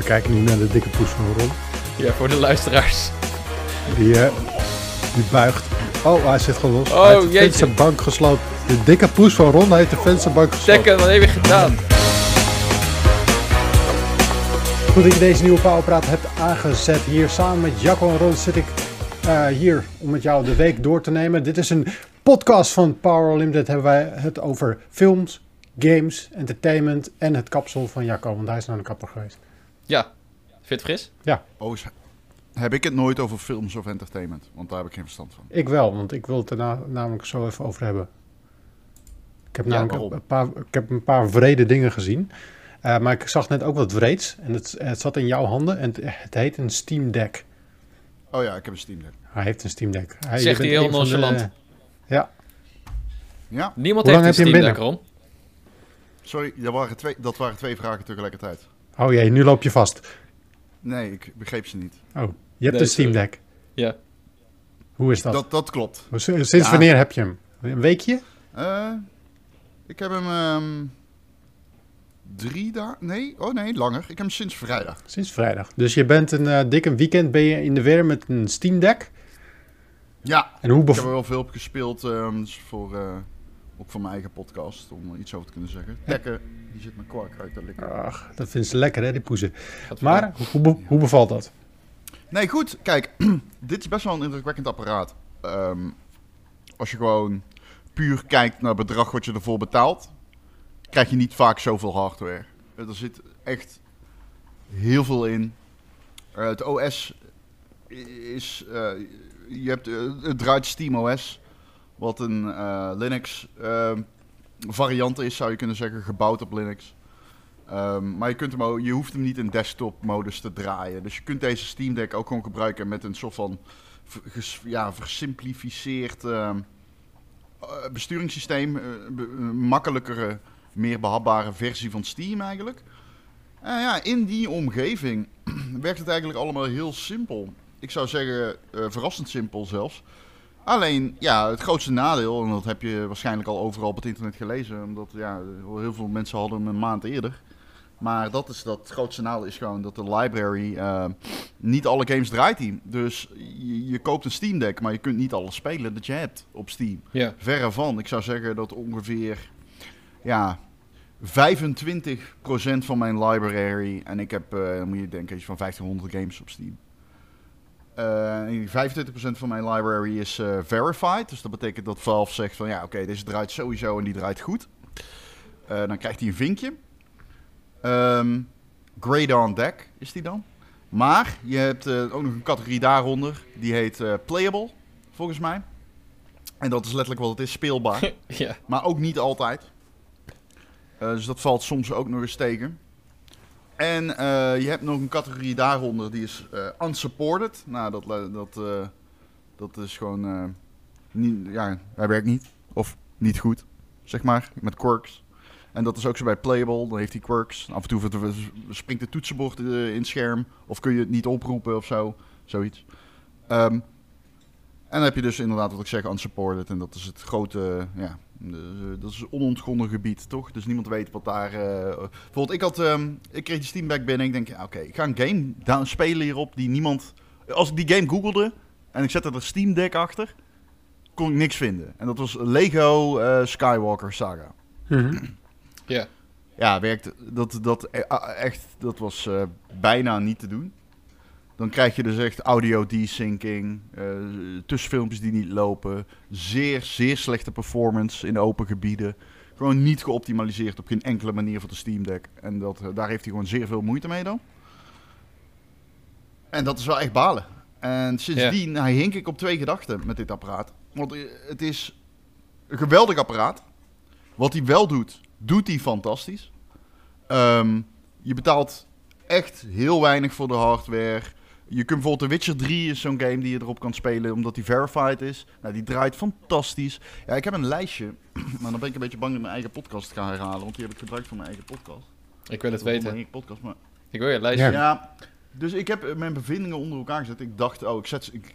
We kijken nu naar de dikke poes van Ron. Ja, voor de luisteraars. Die, eh, die buigt. Oh, hij zit gewoon los. Oh, hij heeft de vensterbank gesloopt. De dikke poes van Ron heeft de vensterbank gesloopt. Tekken, wat heb je gedaan? Goed dat je deze nieuwe Powerpraat hebt aangezet. Hier samen met Jacco en Ron zit ik eh, hier om met jou de week door te nemen. Dit is een podcast van Power Limited. Hebben wij het over films, games, entertainment en het kapsel van Jacco. Want hij is naar de kapper geweest. Ja. Vind fris? Oh, is- heb ik het nooit over films of entertainment? Want daar heb ik geen verstand van. Ik wel, want ik wil het er na- namelijk zo even over hebben. Ik heb Ja, namelijk een paar, ik heb een paar vrede dingen gezien. Eh, maar ik zag net ook wat wreeds. En het, het zat in jouw handen. En het, het heet een Steam Deck. Oh ja, ik heb een Steam Deck. Hij heeft een Steam Deck. Hij, Zegt hij bent heel de- nonchalant. ja, Ja, Niemand Hoe lang heeft een heb je hem Steam Deck, Ron. sorry, dat waren, twee, dat waren twee vragen tegelijkertijd. Oh jee, nu loop je vast. Nee, ik begreep ze niet. Oh, je hebt Nee, een Steam sorry. Deck. Ja. Hoe is dat? Dat, dat klopt. Sinds Ja. wanneer heb je hem? Een weekje? Eh, ik heb hem ehm, drie dagen... Nee, oh nee, langer. Ik heb hem sinds vrijdag. Sinds vrijdag. Dus je bent een eh, dik een weekend ben je in de weer met een Steam Deck. Ja, En hoe ik heb er wel veel op gespeeld. ehm, dus voor, eh, ook voor mijn eigen podcast, om er iets over te kunnen zeggen. Dekken, die zit mijn kwark uit te likken. Ach, dat vindt ze lekker hè, die poezen. Maar hoe, be- hoe bevalt dat? Nee, goed. Kijk, dit is best wel een indrukwekkend apparaat. Ehm, als je gewoon puur kijkt naar het bedrag wat je ervoor betaalt, krijg je niet vaak zoveel hardware. Eh, Er zit echt heel veel in. Eh, het OS is... eh, je hebt, het draait SteamOS, wat een eh, Linux ehm, variant is, zou je kunnen zeggen, gebouwd op Linux. Ehm, maar je, kunt hem ook, je hoeft hem niet in desktop-modus te draaien. Dus je kunt deze Steam Deck ook gewoon gebruiken met een soort van ja, versimplificeerd ehm, eh, besturingssysteem. eh, een makkelijkere, meer behapbare versie van Steam eigenlijk. En ja, in die omgeving werkt het eigenlijk allemaal heel simpel. Ik zou zeggen, verrassend simpel zelfs. Alleen, ja, het grootste nadeel, en dat heb je waarschijnlijk al overal op het internet gelezen, omdat ja, heel veel mensen hadden hem een maand eerder. Maar dat is dat het grootste nadeel is gewoon dat de library eh, niet alle games draait die. Dus je, je koopt een Steam Deck, maar je kunt niet alles spelen dat je hebt op Steam. Ja. Verre van. Ik zou zeggen dat ongeveer ja, 25% van mijn library, en ik heb, dan moet je denken, iets van 1500 games op Steam. Eh, en 25% van mijn library is eh, verified. Dus dat betekent dat Valve zegt van ja, oké, deze draait sowieso en die draait goed. Eh, dan krijgt hij een vinkje. Ehm Grade on deck is die dan. Maar je hebt eh, ook nog een categorie daaronder. Die heet eh, playable, volgens mij. En dat is letterlijk wat het is, speelbaar. ja. Maar ook niet altijd. Eh, dus dat valt soms ook nog eens tegen. En eh, je hebt nog een categorie daaronder, die is eh, unsupported. Nou, dat, le- dat, eh, dat is gewoon... eh, niet, ja, hij werkt niet. Of niet goed, zeg maar, met quirks. En dat is ook zo bij Playable, dan heeft hij quirks. Af en toe springt het toetsenbord eh, in het scherm. Of kun je het niet oproepen of zo. Zoiets. Ehm, en dan heb je dus inderdaad wat ik zeg, unsupported. En dat is het grote, ja, de- dat is een onontgonnen gebied, toch? Dus niemand weet wat daar... eh, bijvoorbeeld, ik had, ehm, ik kreeg die Steam Deck binnen. Ik denk, ja, oké, ik ga een game down spelen hierop die niemand... Als ik die game googelde en ik zette er Steam Deck achter, kon ik niks vinden. En dat was Lego eh, Skywalker Saga. Ja. Ja, werkt, dat, dat, eh, echt, dat was eh, bijna niet te doen. Dan krijg je dus echt audio desyncing, eh tussenfilmpjes die niet lopen, zeer, zeer slechte performance in open gebieden. Gewoon niet geoptimaliseerd op geen enkele manier voor de Steam Deck. En dat, eh, daar heeft hij gewoon zeer veel moeite mee dan. En dat is wel echt balen. En sindsdien hij hink ik op twee gedachten met dit apparaat. Want eh, het is een geweldig apparaat. Wat hij wel doet, doet hij fantastisch. Ehm, je betaalt echt heel weinig voor de hardware. Je kunt bijvoorbeeld The Witcher 3 is zo'n game die je erop kan spelen omdat die verified is. Nou, die draait fantastisch. Ja, ik heb een lijstje, maar dan ben ik een beetje bang dat ik mijn eigen podcast ga herhalen, want die heb ik gebruikt voor mijn eigen podcast. Ik wil het Mijn weten. eigen podcast, maar Ik wil je lijstje. Ja. ja, dus ik heb mijn bevindingen onder elkaar gezet. Ik dacht, oh, ik zet ze... Ik...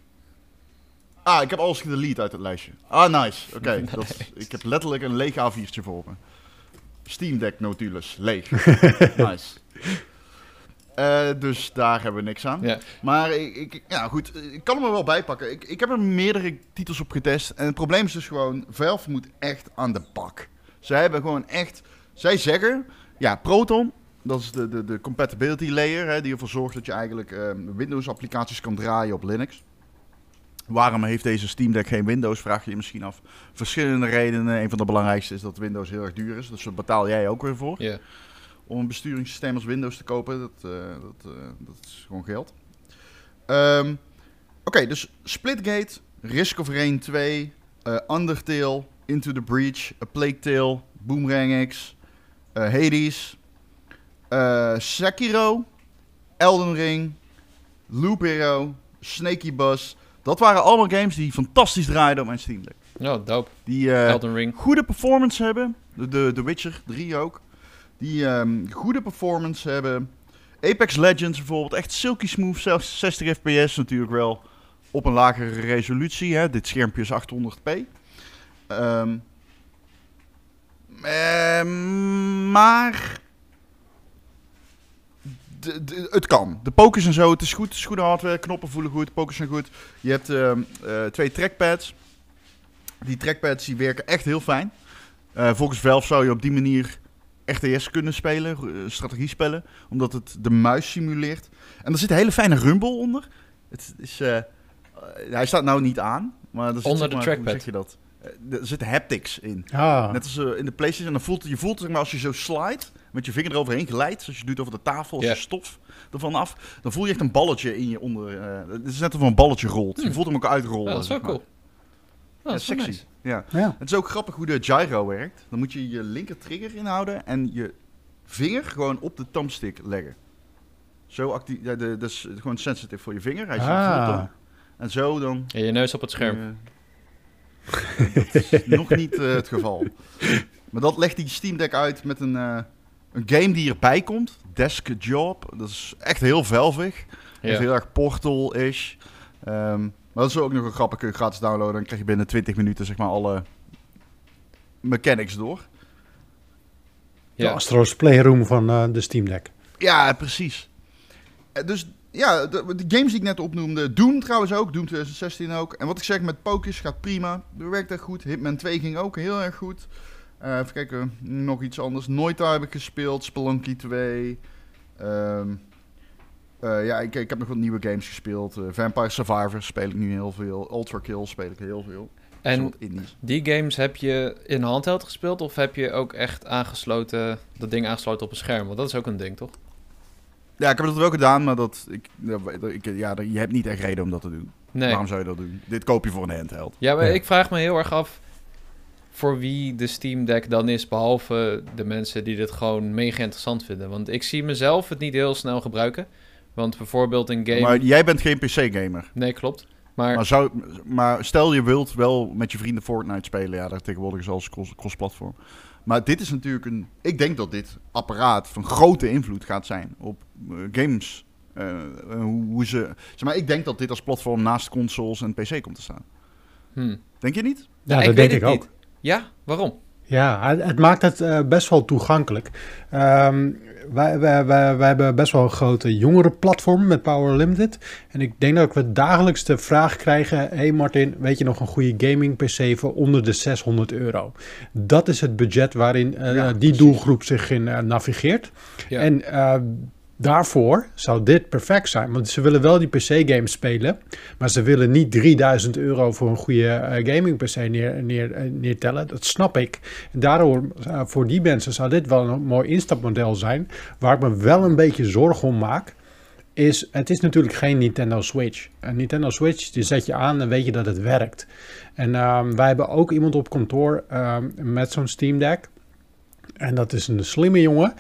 Ah, ik heb alles gedelete uit het lijstje. Ah, nice. Oké, ik heb letterlijk een leeg A4'tje voor me. Steam Deck Nautilus, leeg. nice. Eh, dus daar hebben we niks aan. Maar ik, ik, ja, goed, ik kan hem er wel bij pakken. Ik, ik heb er meerdere titels op getest. En het probleem is dus gewoon, Valve moet echt aan de bak. Zij hebben gewoon echt... Zij zeggen, ja, Proton, dat is de, de, de compatibility layer... Hè, die ervoor zorgt dat je eigenlijk ehm, Windows-applicaties kan draaien op Linux. Waarom heeft deze Steam Deck geen Windows, vraag je je misschien af. Verschillende redenen. Een van de belangrijkste is dat Windows heel erg duur is. Dus daar betaal jij ook weer voor Ja. Om een besturingssysteem als Windows te kopen. Dat, eh, dat, eh, dat is gewoon geld. Ehm, Oké, dus Splitgate, Risk of Rain 2, eh, Undertale, Into the Breach, A Plague Tale, Boomerang X, Hades, Sekiro, Elden Ring, Loop Hero, Snaky Bus. Dat waren allemaal games die fantastisch draaiden op mijn Steam Deck. Oh, dope. Die, Elden Ring. goede performance hebben. De, de, The Witcher 3 ook. Die ehm, goede performance hebben. Apex Legends bijvoorbeeld. Echt silky smooth. Zelfs 60 fps natuurlijk wel. Op een lagere resolutie. Hè. Dit schermpje is 800p. Ehm, ehm, maar... Het kan. De pokers en zo, het is goed. Het goede hardware. Knoppen voelen goed. Pokers zijn goed. Je hebt eh, twee trackpads. Die trackpads die werken echt heel fijn. Eh, volgens Valve zou je op die manier RTS kunnen spelen, uh, strategiespellen, omdat het de muis simuleert. En er zit een hele fijne rumble onder. Het is, eh, eh, hij staat nou niet aan, maar er zit, Onder zeg de trackpad. Hoe zeg je dat? Eh, er zit haptics in. Ah, Net als eh, in de PlayStation. En dan voelt, je voelt zeg maar, als je zo slide, met je vinger eroverheen glijdt, zoals je doet over de tafel, als je stof ervan af, dan voel je echt een balletje in je onder. eh, het is net of een balletje rolt. Je Hmm. voelt hem ook uitrollen. Oh, dat is wel cool. Oh, Ja, dat is wel sexy. nice. Ja. ja. Het is ook grappig hoe de gyro werkt. Dan moet je je linker trigger inhouden en je vinger gewoon op de thumbstick leggen. Zo actief. Ja, de, dat is gewoon sensitive voor je vinger. Hij Ah. voelt dan. En zo dan. En je neus op het scherm. dat is nog niet eh, het geval. Maar dat legt die Steam Deck uit met een, eh, een game die erbij komt. Desk Job. Dat is echt heel velvig. Ja. Heel erg Portal-ish. Ehm, maar dat is ook nog een grappig. Kun je gratis downloaden. Dan krijg je binnen 20 minuten zeg maar alle mechanics door. De Ja. Astro's Playroom van eh, de Steam Deck. Ja, precies. Eh, Dus ja, de, de games die ik net opnoemde. Doom trouwens ook. Doom 2016 ook. En wat ik zeg met Pokers gaat prima. Dat werkt echt goed. Hitman 2 ging ook heel erg goed. Eh, even kijken, nog iets anders. Noita heb ik gespeeld. Spelunky 2. Ehm, eh, ja, ik, ik heb nog wat nieuwe games gespeeld. Eh, Vampire Survivor speel ik nu heel veel. Ultra Kill speel ik heel veel. Is En die games heb je in handheld gespeeld of heb je ook echt aangesloten, dat ding aangesloten op een scherm? Want dat is ook een ding, toch? Ja, ik heb dat wel gedaan, maar dat, ik, ja, ik, ja, je hebt niet echt reden om dat te doen. Nee. Waarom zou je dat doen? Dit koop je voor een handheld. Ja, maar Ja. ik vraag me heel erg af voor wie de Steam Deck dan is, behalve de mensen die dit gewoon mega interessant vinden. Want ik zie mezelf het niet heel snel gebruiken. Want bijvoorbeeld een game... Maar jij bent geen PC-gamer. Nee, klopt. Maar, Maar, zou, maar stel je wilt wel met je vrienden Fortnite spelen. Ja, dat tegenwoordig is alles cross- cross-platform. maar dit is natuurlijk een... Ik denk dat dit apparaat van grote invloed gaat zijn op eh, games. Eh, eh, hoe, hoe ze... Zeg maar, ik denk dat dit als platform naast consoles en PC komt te staan. hm. Denk je niet? Ja, dat denk ik ook. niet. Ja, waarom? Ja, het, maakt het eh, best wel toegankelijk. Ehm, wij, wij, wij, wij hebben best wel een grote jongerenplatform met Power Limited. En ik denk dat we dagelijks de vraag krijgen... hey Martin, weet je nog een goede gaming PC voor onder de 600 euro? Dat is het budget waarin eh, Ja, die precies. doelgroep zich in eh, navigeert. Ja. En daarvoor zou dit perfect zijn. Want ze willen wel die PC-games spelen. Maar ze willen niet 3000 euro voor een goede eh, gaming-PC neer, neer, eh, neertellen. Dat snap ik. En daardoor, eh, voor die mensen zou dit wel een mooi instapmodel zijn. Waar ik me wel een beetje zorgen om maak. Is, het is natuurlijk geen Nintendo Switch. Een Nintendo Switch, die zet je aan en weet je dat het werkt. En ehm, wij hebben ook iemand op kantoor ehm, met zo'n Steam Deck. En dat is een slimme jongen.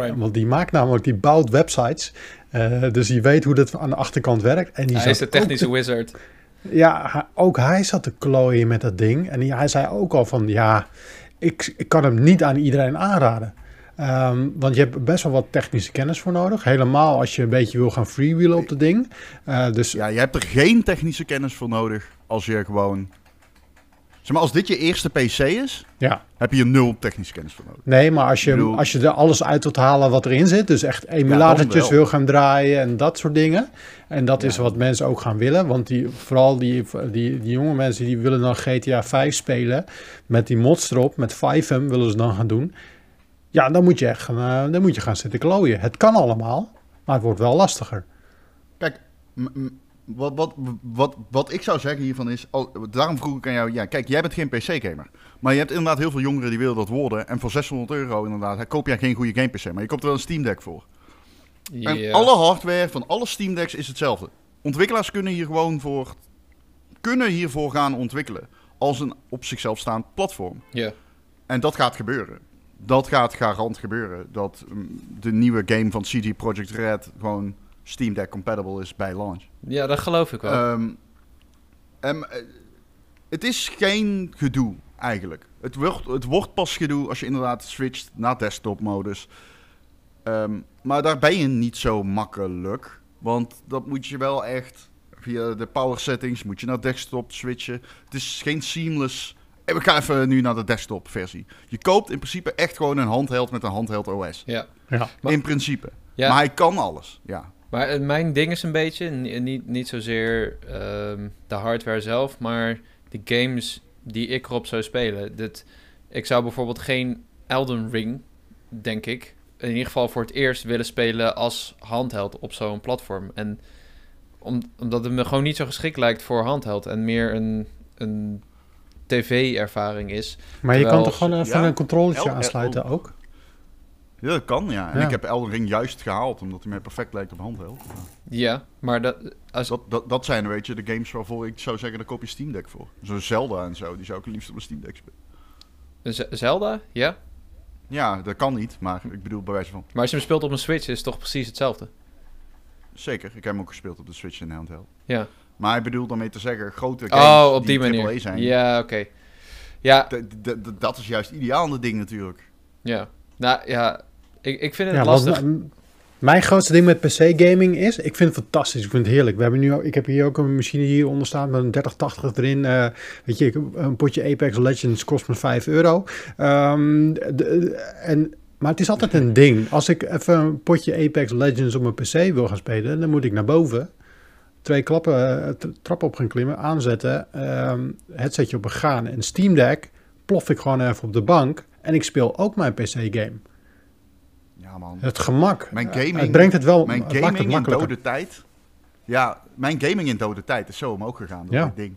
Prime. Want die maakt namelijk, die bouwt websites. Eh, dus die weet hoe dat aan de achterkant werkt. En die Hij is de technische te- wizard. ja, ook hij zat te klooien met dat ding. En die- hij zei ook al van, ja, ik, ik kan hem niet aan iedereen aanraden. Ehm, want je hebt best wel wat technische kennis voor nodig. Helemaal als je een beetje wil gaan freewheelen op dat ding. Eh, dus Ja, je hebt er geen technische kennis voor nodig als je gewoon Zeg maar, als dit je eerste PC is, Ja. heb je nul technische kennis voor nodig. Nee, maar als je, als je er alles uit wilt halen wat erin zit, dus echt emulatortjes wel. wil gaan draaien en dat soort dingen. En dat is wat mensen ook gaan willen, want die, vooral die, die, die jonge mensen die willen dan GTA 5 spelen met die mods erop, met 5M willen ze dan gaan doen. Ja, dan moet je echt gaan, eh, dan moet je gaan zitten klooien. Het kan allemaal, maar het wordt wel lastiger. Kijk, wat, wat, wat, wat ik zou zeggen hiervan is... Oh, daarom vroeg ik aan jou... Ja, kijk, jij bent geen PC-gamer. Maar je hebt inderdaad heel veel jongeren die willen dat worden. En voor 600 euro inderdaad koop jij geen goede game-PC. Maar je koopt er wel een Steam Deck voor. En alle hardware van alle Steam Decks is hetzelfde. Ontwikkelaars kunnen hier gewoon voor... Kunnen hiervoor gaan ontwikkelen. Als een op zichzelf staand platform. Ja. En dat gaat gebeuren. Dat gaat garant gebeuren. Dat mm, de nieuwe game van CG Projekt Red gewoon Steam Deck compatible is bij launch. ja, dat geloof ik wel. Ehm, em, eh, het is geen gedoe eigenlijk. Het wordt, het wordt pas gedoe als je inderdaad switcht naar desktop modus. Ehm, maar daar ben je niet zo makkelijk. Want dat moet je wel echt via de power settings moet je naar desktop switchen. Het is geen seamless. En we gaan even nu naar de desktop versie. Je koopt in principe echt gewoon een handheld met een handheld OS. ja. Ja. In principe. Ja. Maar hij kan alles. Ja. Maar eh, mijn ding is een beetje, ni- niet, niet zozeer ehm, de hardware zelf, maar de games die ik erop zou spelen. Dit, ik zou bijvoorbeeld geen Elden Ring, denk ik, in ieder geval voor het eerst willen spelen als handheld op zo'n platform. En om, omdat het me gewoon niet zo geschikt lijkt voor handheld en meer een, een tv-ervaring is. Maar je kan toch gewoon even ja. een El- aansluiten ook? Ja, dat kan, ja. En Ja. ik heb Elden Ring juist gehaald, omdat hij mij perfect lijkt op handheld. Ja, maar dat, als, Dat, dat, dat zijn, weet je, de games waarvoor ik zou zeggen, daar koop je Steam Deck voor. Zo Zelda en zo, die zou ik het liefst op een Steam Deck spelen. Z- Zelda, ja. Ja, dat kan niet, maar ik bedoel bij wijze van... Maar als je hem speelt op een Switch is het toch precies hetzelfde. Zeker, ik heb hem ook gespeeld op de Switch en handheld. Ja. Maar ik bedoel daarmee te zeggen, grote games Oh, op die, manier. AAA zijn, Ja, oké. Ja, dat is juist ideaal aan ding natuurlijk. ja. Nou ja, ik, ik vind het Ja, lastig. mijn grootste ding met PC-gaming is, ik vind het fantastisch, ik vind het heerlijk. We hebben nu, ik heb hier ook een machine hieronder staan met een 3080 erin. eh, weet je, een potje Apex Legends kost me 5 euro. Ehm, de- en, maar het is altijd een ding. Als ik even een potje Apex Legends op mijn PC wil gaan spelen, dan moet ik naar boven. Twee klappen, eh, trap op gaan klimmen, aanzetten, ehm headsetje op een gaan. En Steam Deck plof ik gewoon even op de bank en ik speel ook mijn PC-game. Ja man. Het gemak. Mijn Eh, gaming- het brengt het wel. Mijn het maakt het gaming in dode tijd... Ja, mijn gaming in dode tijd is zo omhoog gegaan door Ja. dat ding.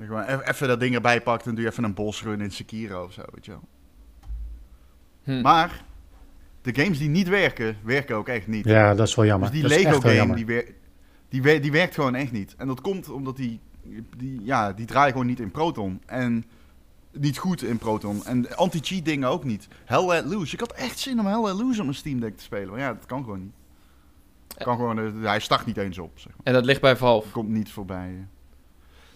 Gewoon e- even dat ding erbij pakt en doe je even een bossrun in Sekiro of zo, weet je wel. Hm. Maar de games die niet werken, werken ook echt niet. Ja, dat is wel jammer. dus die dat Lego game, die, wer- die, wer- die werkt gewoon echt niet. En dat komt omdat die, die, ja, die draaien gewoon niet in Proton. En niet goed in Proton. En anti-cheat dingen ook niet. Hell Let Loose. Ik had echt zin om Hell Let Loose op een Steam Deck te spelen. Maar ja, dat kan gewoon niet. Kan gewoon, eh, hij start niet eens op. Zeg maar. En dat ligt bij Valve. Komt niet voorbij.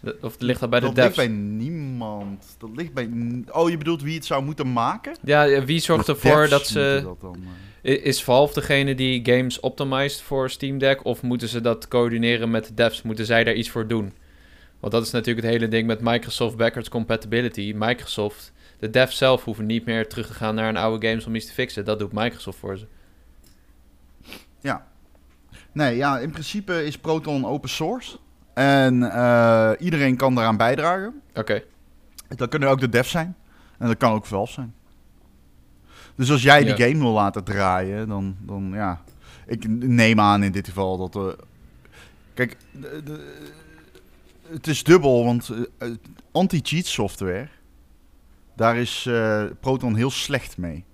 Dat- Of ligt dat bij de dat devs? ligt bij niemand. Dat ligt bij... Oh, je bedoelt wie het zou moeten maken? Ja, wie zorgt De ervoor dat ze... dat dan, eh. Is Valve degene die games optimized voor Steam Deck? Of moeten ze dat coördineren met de devs? Moeten zij daar iets voor doen? Want dat is natuurlijk het hele ding met Microsoft backwards compatibility. Microsoft, de devs zelf hoeven niet meer terug te gaan naar een oude games om iets te fixen. Dat doet Microsoft voor ze. Nee, ja, in principe is Proton open source. En eh, iedereen kan daaraan bijdragen. Oké, Dat kunnen ook de devs zijn. En dat kan ook Valve zijn. Dus als jij Ja. die game wil laten draaien, dan, dan ja. Ik neem aan in dit geval dat. eh kijk, de, de- het is dubbel, want eh, eh, anti-cheat software. Daar is eh, Proton heel slecht mee.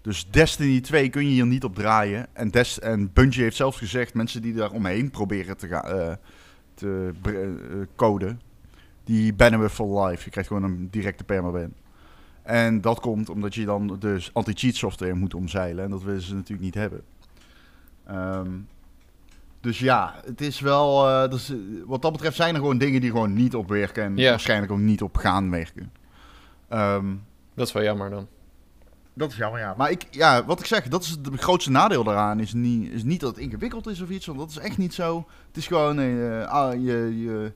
Dus Destiny 2 kun je hier niet op draaien. En, Des en Bungie heeft zelfs gezegd: mensen die daar omheen proberen te, gaan te coden, die bannen we for life. Je krijgt gewoon een directe permaban. En dat komt omdat je dan dus anti-cheat software moet omzeilen. En dat willen ze natuurlijk niet hebben. Ehm, dus ja, het is wel. eh, dus, eh, wat dat betreft zijn er gewoon dingen die gewoon niet op werken. En waarschijnlijk ook niet op gaan werken. Ehm, dat is wel jammer dan. dat is jammer, ja. Maar ik, ja, wat ik zeg, dat is het grootste nadeel daaraan. Is niet, is niet dat het ingewikkeld is of iets, want dat is echt niet zo. Het is gewoon, eh, ah, je, je,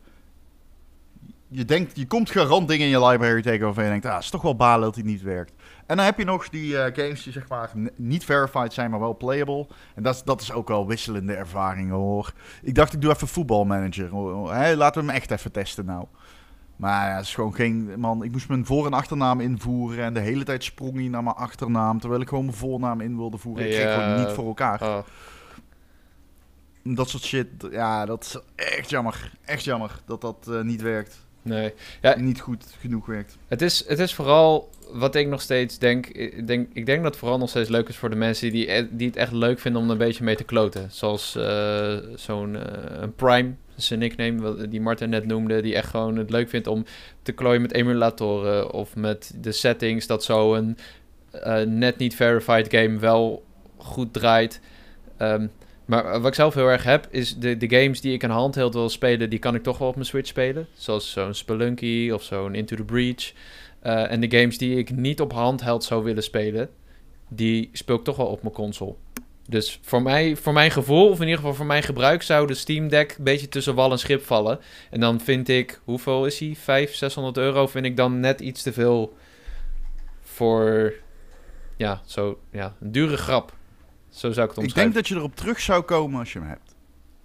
je denkt, je komt garant dingen in je library tegen waarvan je denkt, ah, het is toch wel balen dat die niet werkt. En dan heb je nog die eh, games die zeg maar niet verified zijn, maar wel playable. En dat is, dat is ook wel wisselende ervaringen hoor. Ik dacht, ik doe even voetbalmanager. Hè, laten we hem echt even testen nou. Maar ja, het is gewoon geen... Man, ik moest mijn voor- en achternaam invoeren. En de hele tijd sprong hij naar mijn achternaam. Terwijl ik gewoon mijn voornaam in wilde voeren. Ik kreeg Ja. gewoon niet voor elkaar. Oh. Dat soort shit. Ja, dat is echt jammer. Echt jammer dat dat eh, niet werkt. Nee. Ja, Niet goed genoeg werkt. Het is, het is vooral wat ik nog steeds denk. Ik denk, ik denk dat het vooral nog steeds leuk is voor de mensen die, e- die het echt leuk vinden om er een beetje mee te kloten. Zoals eh, zo'n eh, een Prime, een nickname die Martin net noemde. Die echt gewoon het leuk vindt om te klooien met emulatoren of met de settings. Dat zo'n eh, net niet verified game wel goed draait. Ehm, maar wat ik zelf heel erg heb, is de, de games die ik aan handheld wil spelen, die kan ik toch wel op mijn Switch spelen. Zoals zo'n Spelunky of zo'n Into the Breach. Eh, en de games die ik niet op handheld zou willen spelen, die speel ik toch wel op mijn console. Dus voor, mij, voor mijn gevoel, of in ieder geval voor mijn gebruik, zou de Steam Deck een beetje tussen wal en schip vallen. En dan vind ik, hoeveel is hij? 500, 600 euro vind ik dan net iets te veel voor, ja, zo, ja, een dure grap. Zo zou ik het Ik omschrijven. denk dat je erop terug zou komen als je hem hebt.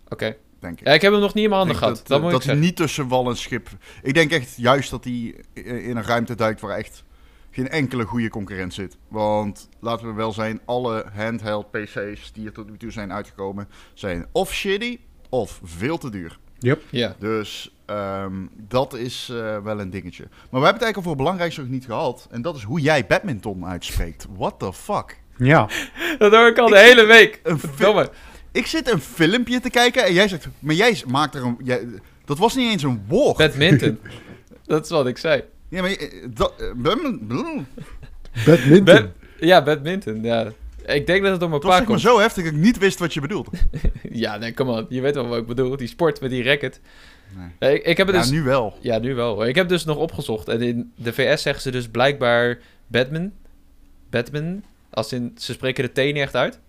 Oké. Denk ik. Ja, ik heb hem nog niet in mijn handen Ik gehad. Dat, dat, moet dat ik niet tussen wal en schip. Ik denk echt juist dat hij in een ruimte duikt waar echt geen enkele goede concurrent zit. Want laten we wel zijn, alle handheld PC's die er tot nu toe zijn uitgekomen, zijn of shitty of veel te duur. Yep. Ja. Dus ehm, dat is eh, wel een dingetje. Maar we hebben het eigenlijk over het belangrijkste nog niet gehad. En dat is hoe jij badminton uitspreekt. What the fuck? Ja. Dat hoor ik al de hele week. Verdomme. Ik zit een filmpje te kijken en jij zegt... Maar jij maakt er een... Jij, dat was niet eens een woord. Badminton. dat is wat ik zei. Ja, maar... Dat, eh, badminton- Badminton. Bad- ja, badminton. Ja. Ik denk dat het om een Het was paar zeg maar komt. zo heftig dat ik niet wist wat je bedoelde. Ja, nee, come on. Je weet wel wat ik bedoel. Die sport met die racket. Nee. Ja, Ik, ik heb het Ja, dus... nu wel. Ja, nu wel. Ik heb dus nog opgezocht. En in de VS zeggen ze dus blijkbaar badmin. Badmin. Als in, ze spreken de T niet echt uit.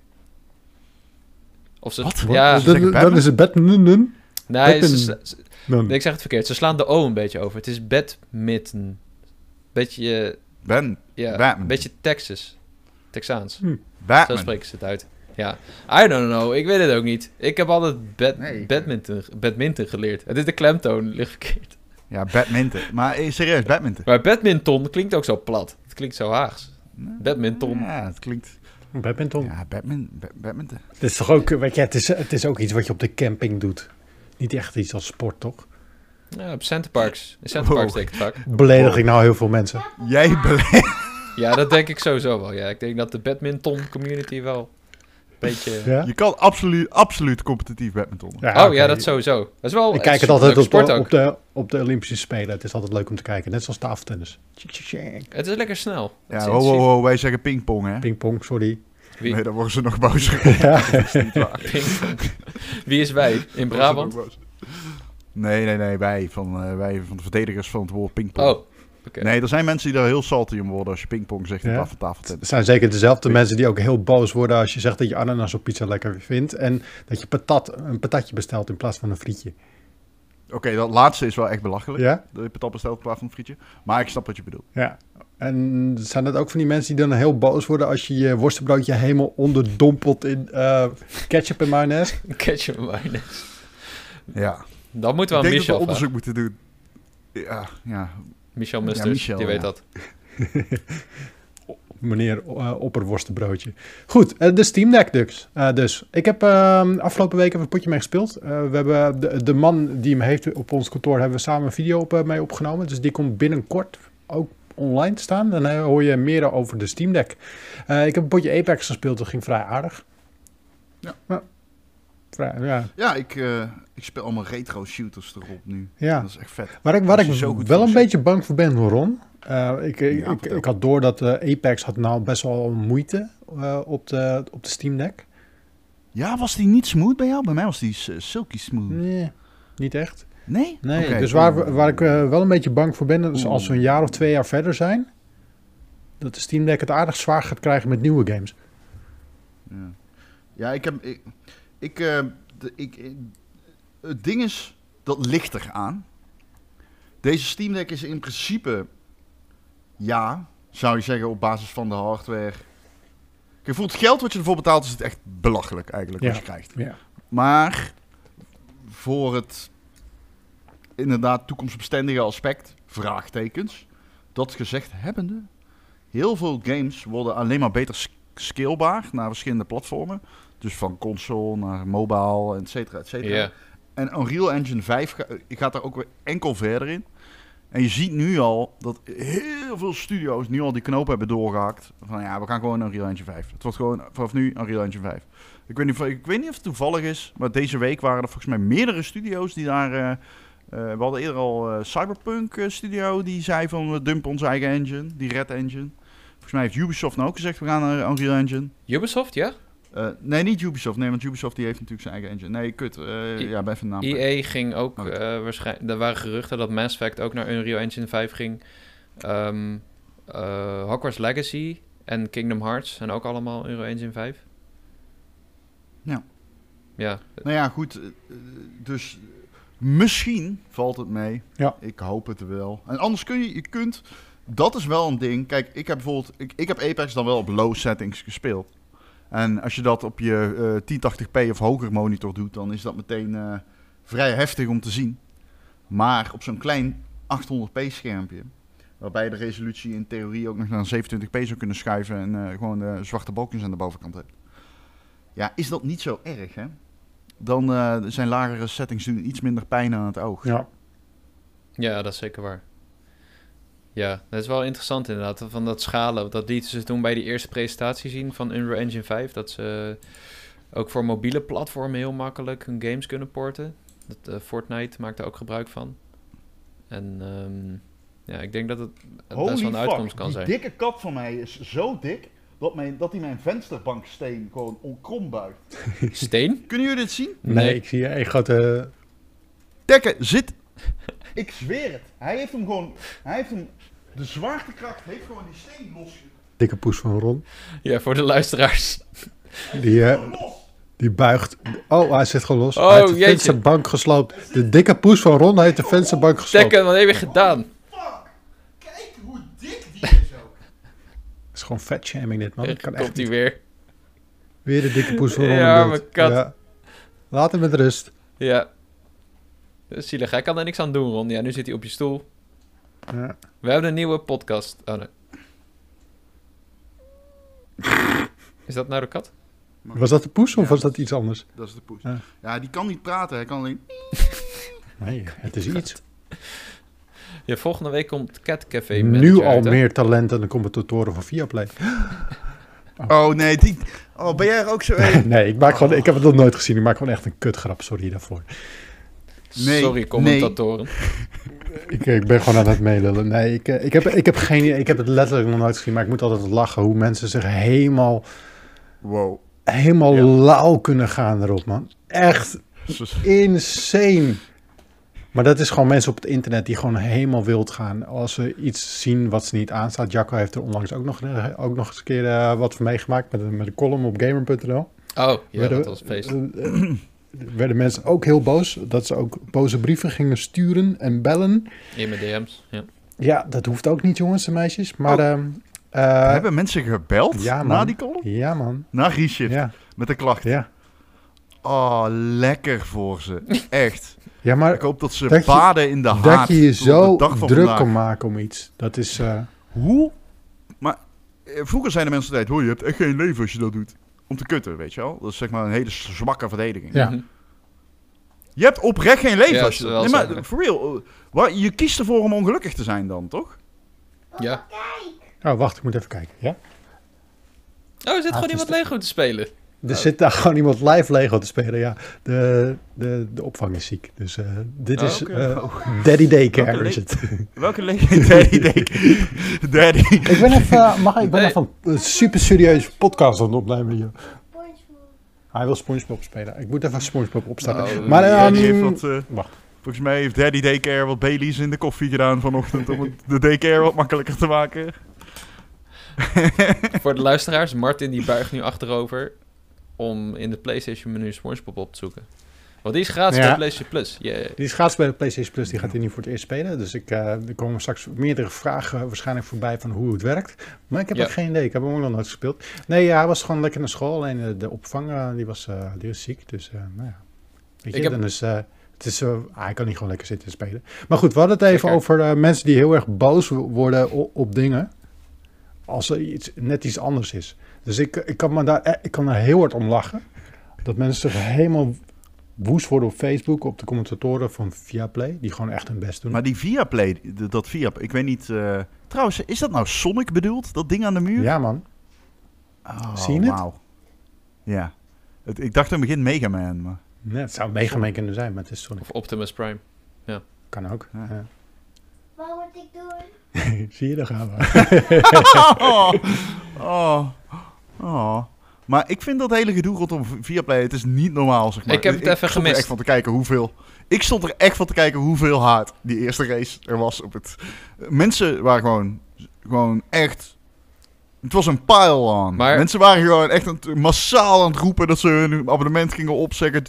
Of ze... Wat? Ja? Dan- is het badminton. nee, ik zeg het verkeerd. Ze slaan de O een beetje over. Het is badminton. Beetje, eh, Ben. ja, Badminton. een beetje Texas. Texaans. Zo Batman. spreken ze het uit. Ja. I don't know. Ik weet het ook niet. Ik heb altijd bad, Nee, badminton, badminton geleerd. Het is de klemtoon, ligt verkeerd. Ja, badminton. Maar eh, serieus, badminton. Maar badminton klinkt ook zo plat. Het klinkt zo Haags. Badminton. Ja, het klinkt... Badminton. Ja, badmin, ba- badminton. Het is toch ook, weet je, het is, het is ook iets wat je op de camping doet. Niet echt iets als sport, toch? Ja, op Centerparks. In Centerparks Wow. denk ik. Beledig ik nou heel veel mensen? Jij beleeft... Ja, dat denk ik sowieso wel. Ja, ik denk dat de badminton community wel beetje... Ja? Je kan absoluut, absoluut competitief badminton. Ja, oh ja, dat sowieso. Dat is wel Ik kijk het altijd op de, sport ook. op, de, op de Olympische Spelen. Het is altijd leuk om te kijken. Net zoals tafeltennis. Het is lekker snel. Ja, is ho, ho, ho, wij zeggen pingpong, hè? Pingpong, sorry. Wie, Nee, dan worden ze nog boos. Ja. pingpong. Wie is wij? In Brabant? Nee, nee, nee, wij van, eh, wij van de verdedigers van het woord pingpong. Oh, Nee, er zijn mensen die daar heel salty om worden als je pingpong zegt in Ja. van tafeltennis. Het zijn zeker dezelfde mensen die ook heel boos worden als je zegt dat je ananas op pizza lekker vindt. En dat je patat, een patatje bestelt in plaats van een frietje. Oké, dat laatste is wel echt belachelijk. Ja? Dat je patat bestelt in plaats van een frietje. Maar ik snap wat je bedoelt. Ja. En zijn dat ook van die mensen die dan heel boos worden als je je worstenbroodje helemaal onderdompelt in eh, ketchup en mayonaise? Ketchup en mayonaise. Ja. Dan moeten ik we aan denk dat we onderzoek moeten doen. Ja, ja. Michel Ja, Musters, Michel, die weet ja. dat. Meneer eh opperworstenbroodje. Goed, eh, de Steam Deck dus. Eh, dus. Ik heb ehm, afgelopen week even een potje mee gespeeld. Eh, we hebben de, de man die hem heeft op ons kantoor, hebben we samen een video op, mee opgenomen. Dus die komt binnenkort ook online te staan. Dan hoor je meer over de Steam Deck. Eh, ik heb een potje Apex gespeeld, dat ging vrij aardig. Ja. Ja. Ja, ik, eh, ik speel allemaal retro shooters erop nu. ja. Dat is echt vet. Waar ik, waar ik wel een beetje bang voor ben, Ron. eh, ik, ik, Ja, ik, had door dat eh, Apex had nou best wel moeite op, de, op de Steam Deck. Ja, was die niet smooth bij jou? Bij mij was die silky smooth. Nee, niet echt. Nee? Nee, dus waar, waar ik wel een beetje bang voor ben, is als we een jaar of twee jaar verder zijn, dat de Steam Deck het aardig zwaar gaat krijgen met nieuwe games. Ja, ja ik heb... Ik, ik, eh, de, ik, ik- het ding is, dat ligt er aan. Deze Steam Deck is in principe, ja, zou je zeggen, op basis van de hardware. Kijk, voor het geld wat je ervoor betaalt is het echt belachelijk eigenlijk wat je krijgt. Ja. Maar voor het inderdaad toekomstbestendige aspect, vraagtekens, dat gezegd hebbende, heel veel games worden alleen maar beter scalebaar naar verschillende platformen. Dus van console naar mobile, et cetera, et cetera. En Unreal Engine 5 ga- gaat daar ook weer enkel verder in. En je ziet nu al dat heel veel studio's nu al die knoop hebben doorgehakt. Van ja, we gaan gewoon Unreal Engine 5. Het wordt gewoon vanaf nu Unreal Engine 5. Ik weet, niet, of- ik weet niet of het toevallig is, maar deze week waren er volgens mij meerdere studio's die daar... eh, eh, we hadden eerder al eh, Cyberpunk studio die zei van we dumpen onze eigen engine, die Red Engine. Volgens mij heeft Ubisoft nou ook gezegd we gaan naar Unreal Engine. Ubisoft, ja? Eh, nee, niet Ubisoft. Nee, want Ubisoft die heeft natuurlijk zijn eigen engine. Nee, kut. eh, I- ja, bij naam. EA ging ook Oh, eh waarschijnlijk... Er waren geruchten dat Mass Effect ook naar Unreal Engine 5 ging. Ehm eh, Hogwarts Legacy en Kingdom Hearts zijn ook allemaal Unreal Engine 5. Ja. Ja, Nou ja, goed. Dus misschien valt het mee. Ja. Ik hoop het wel. En anders kun je, je kunt, dat is wel een ding. Kijk, ik heb bijvoorbeeld, ik, ik heb Apex dan wel op low settings gespeeld. En als je dat op je eh 1080p of hoger monitor doet, dan is dat meteen eh, vrij heftig om te zien. Maar op zo'n klein 800p schermpje, waarbij je de resolutie in theorie ook nog naar 27p zou kunnen schuiven en eh, gewoon de zwarte balkjes aan de bovenkant hebt. Ja, is dat niet zo erg, hè? Dan eh, zijn lagere settings doen iets minder pijn aan het oog. Ja. ja, dat is zeker waar. Ja, dat is wel interessant inderdaad, van dat schalen. Dat lieten ze toen bij die eerste presentatie zien van Unreal Engine 5. Dat ze ook voor mobiele platformen heel makkelijk hun games kunnen porten. Dat, eh, Fortnite maakt er ook gebruik van. En ehm, ja, ik denk dat het best wel een uitkomst kan die zijn. dikke kat van mij is zo dik dat, mijn, dat hij mijn vensterbanksteen gewoon onkrom buigt. Steen? Kunnen jullie dit zien? Nee, Nee. ik zie een grote... Dekken zit. Ik zweer het. Hij heeft hem gewoon. Hij heeft hem. De zwaartekracht heeft gewoon die steen los. dikke poes van Ron. Ja, voor de luisteraars. Die, eh, die buigt... Oh, hij zit gewoon los. Oh, hij heeft de jeetje. vensterbank gesloopt. De dikke poes van Ron heeft de vensterbank gesloopt. Tekken, wat heb je gedaan? Fuck. Kijk hoe dik die is ook. Het is gewoon vetshaming dit, man. Dat kan echt Komt hij niet. weer. Weer de dikke poes van Ron. Ja, beeld. mijn kat. Laat hem met rust. Ja. Dat is zielig. Hij kan er niks aan doen, Ron. Ja, nu zit hij op je stoel. Ja. We hebben een nieuwe podcast. Oh, nee. Is dat nou de kat? Was dat de poes of Ja, was dat iets anders? Dat is de poes. Ja. Ja, die kan niet praten. Hij kan alleen. Nee, het is iets. Ja, volgende week komt Cat Café Nu al uit, meer talent dan de commentatoren van Viaplay. Oh nee, die. Oh, ben jij er ook zo een? Nee, ik, maak gewoon, ik heb het nog nooit gezien. Ik maak gewoon echt een kutgrap. Sorry daarvoor. Nee, Sorry, commentatoren. Ik, ik ben gewoon aan het meelullen. Nee, ik, eh, ik, heb, ik heb geen. Ik heb het letterlijk nog nooit gezien. Maar ik moet altijd lachen hoe mensen zich helemaal, Wow. helemaal Ja. lauw kunnen gaan erop, man. Echt insane. Maar dat is gewoon mensen op het internet die gewoon helemaal wild gaan. Als ze iets zien wat ze niet aanstaat. Jacco heeft er onlangs ook nog, eh, ook nog eens een keer eh, wat van meegemaakt met, een- met een column op gamer.nl. Oh, ja, dat was feest. Werden mensen ook heel boos. Dat ze ook boze brieven gingen sturen en bellen. In mijn DM's. Ja. Ja, dat hoeft ook niet, jongens en meisjes. Maar Oh. ehm, eh, Hebben mensen gebeld ja, na die column? ja, man. Na Reshift. Ja, Met de klacht. ja. Oh, lekker voor ze. Echt. ja maar Ik hoop dat ze Dat je- baden in de haat. dat je je zo de druk vandaag. kan maken om iets. Dat is... eh, Hoe? Maar eh, vroeger zeiden mensen altijd, hoor, je hebt echt geen leven als je dat doet. Om te kutten, weet je wel. Dat is zeg maar een hele zwakke verdediging. Ja. Mhm. Je hebt oprecht geen leven Ja, als je Nee, maar for real. eh, waar- je kiest ervoor om ongelukkig te zijn dan, toch? ja. Oh, wacht, ik moet even kijken. Ja? Oh, er zit Ah, gewoon iemand Lego te spelen. Er zit daar gewoon iemand live Lego te spelen. Ja, de, de, de opvang is ziek. Dus eh, dit Oh, is eh, Daddy Daycare Welke is het. Welke leven? Daddy, Daddy. Daddy. ik ben even, eh, mag, ik ben Nee. even een super serieus podcast aan het opnemen hier. Hij wil Spongebob spelen. Ik moet even Spongebob opstarten. Oh, maar wat, eh, wacht. volgens mij heeft Daddy Daycare wat Baileys in de koffie gedaan vanochtend om de daycare wat makkelijker te maken. Voor de luisteraars, Martin die buigt nu achterover om in de PlayStation menu SpongeBob op te zoeken. Want die is gratis Ja. bij PlayStation Plus. Yeah. Die is gratis bij de PlayStation Plus, die gaat hij niet voor het eerst spelen. Dus ik, eh, er komen straks meerdere vragen waarschijnlijk voorbij van hoe het werkt. Maar ik heb Ja. ook geen idee, ik heb hem ook nog nooit gespeeld. Nee, ja, hij was gewoon lekker naar school. Alleen eh, de opvang, eh, die, was, eh, die was ziek. Dus nou ja, weet je, Ik heb- dan is... eh, het is, ah, hij kan niet gewoon lekker zitten spelen. Maar goed, we hadden het even Zeker. over mensen die heel erg boos wo- worden op, op dingen. Als er iets, net iets anders is. Dus ik, ik, kan me daar, eh, ik kan daar heel hard om lachen. Dat mensen zich helemaal woest worden op Facebook, op de commentatoren van Viaplay, die gewoon echt hun best doen. Maar die Viaplay, dat Via, ik weet niet... eh, trouwens, is dat nou Sonic bedoeld? Dat ding aan de muur? ja, man. Oh, Zie je het? wauw. Ja. Het, ik dacht in het begin Mega Man, maar... Nee, het zou mega mee kunnen zijn, maar het is Sonic. Of Optimus Prime. Kan ook. Ja. Ja. Wat moet ik doen? Zie je, daar gaan we. oh, oh, oh. Maar ik vind dat hele gedoe rondom Viaplay, het is niet normaal, zeg maar. Ik heb het even stond er gemist. echt van te kijken hoeveel... Ik stond er echt van te kijken hoeveel haat die eerste race er was op het... Mensen waren gewoon, gewoon echt... Het was een pile-on. Maar- Mensen waren gewoon echt aan massaal aan het roepen dat ze hun abonnement gingen opzeggen.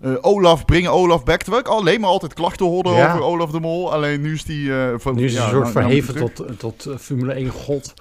Eh, Olaf, brengen Olaf back. Terwijl ik alleen maar altijd klachten hoorde Ja. over Olaf de Mol. Alleen nu is die... eh, van, Nu is het ja, een soort nou- nou verheven ik tot, tot eh, Formule 1 god.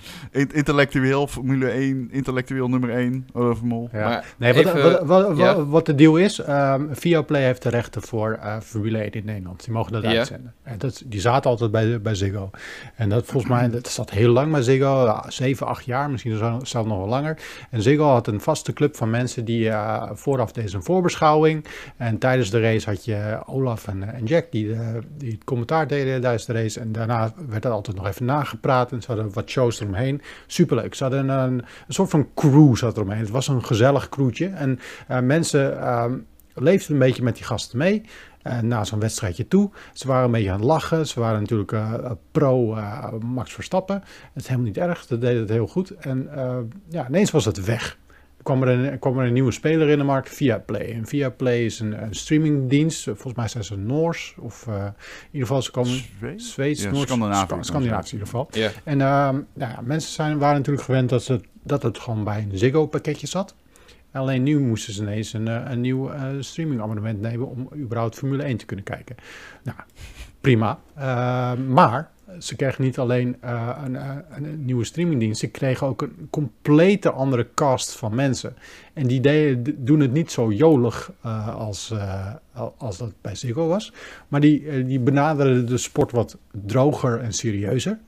In- Intellectueel, Formule 1, intellectueel nummer 1, Olaf Mol. Ja. Maar Nee, wat, even- wat, wat, ja. wat, de deal is, ehm Viaplay heeft de rechten voor eh Formule 1 in Nederland. Die mogen dat Ja. uitzenden. En dat, die zaten altijd bij, bij Ziggo. En dat volgens mij, dat zat heel lang bij Ziggo, ja, zeven, acht jaar, misschien zelfs nog wel langer. En Ziggo had een vaste club van mensen die eh, vooraf deden een voorbeschouwing. En tijdens de race had je Olaf en, eh, en Jack die, die het commentaar deden tijdens de race. En daarna werd er altijd nog even nagepraat en ze hadden wat shows eromheen. Superleuk. Ze hadden een, een, soort van crew zat eromheen. Het was een gezellig crewtje. En eh, mensen ehm, leefden een beetje met die gasten mee. eh, na zo'n wedstrijdje toe. Ze waren een beetje aan het lachen. Ze waren natuurlijk eh, pro Max Verstappen. Het is helemaal niet erg. Dat deed het heel goed. En ja, ineens was het weg. Er kwam er, een, er kwam er een nieuwe speler in de markt, Viaplay. En Viaplay is een, een streamingdienst. Volgens mij zijn ze Noors. Of eh, in ieder geval, ze komen Zweeds? Zweeds, Ja, Noors, Scandinavisch in ieder geval. En ehm, nou ja, mensen zijn, waren natuurlijk gewend dat, ze, dat het gewoon bij een Ziggo-pakketje zat. Alleen nu moesten ze ineens een, eh, een nieuw eh, streamingabonnement nemen om überhaupt Formule 1 te kunnen kijken. Nou, prima. Eh, maar ze kregen niet alleen een, een nieuwe streamingdienst, ze kregen ook een complete andere cast van mensen. En die deden, doen het niet zo jolig als, al- als dat bij Ziggo was. Maar die, die benaderen de sport wat droger en serieuzer.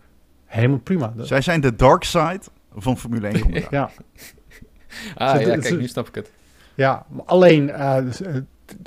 Helemaal prima. Zij zijn de dark side van Formule 1 commentaar. ja, Ah, ja, kijk, nu snap ik het. ja, alleen, eh, dus, eh,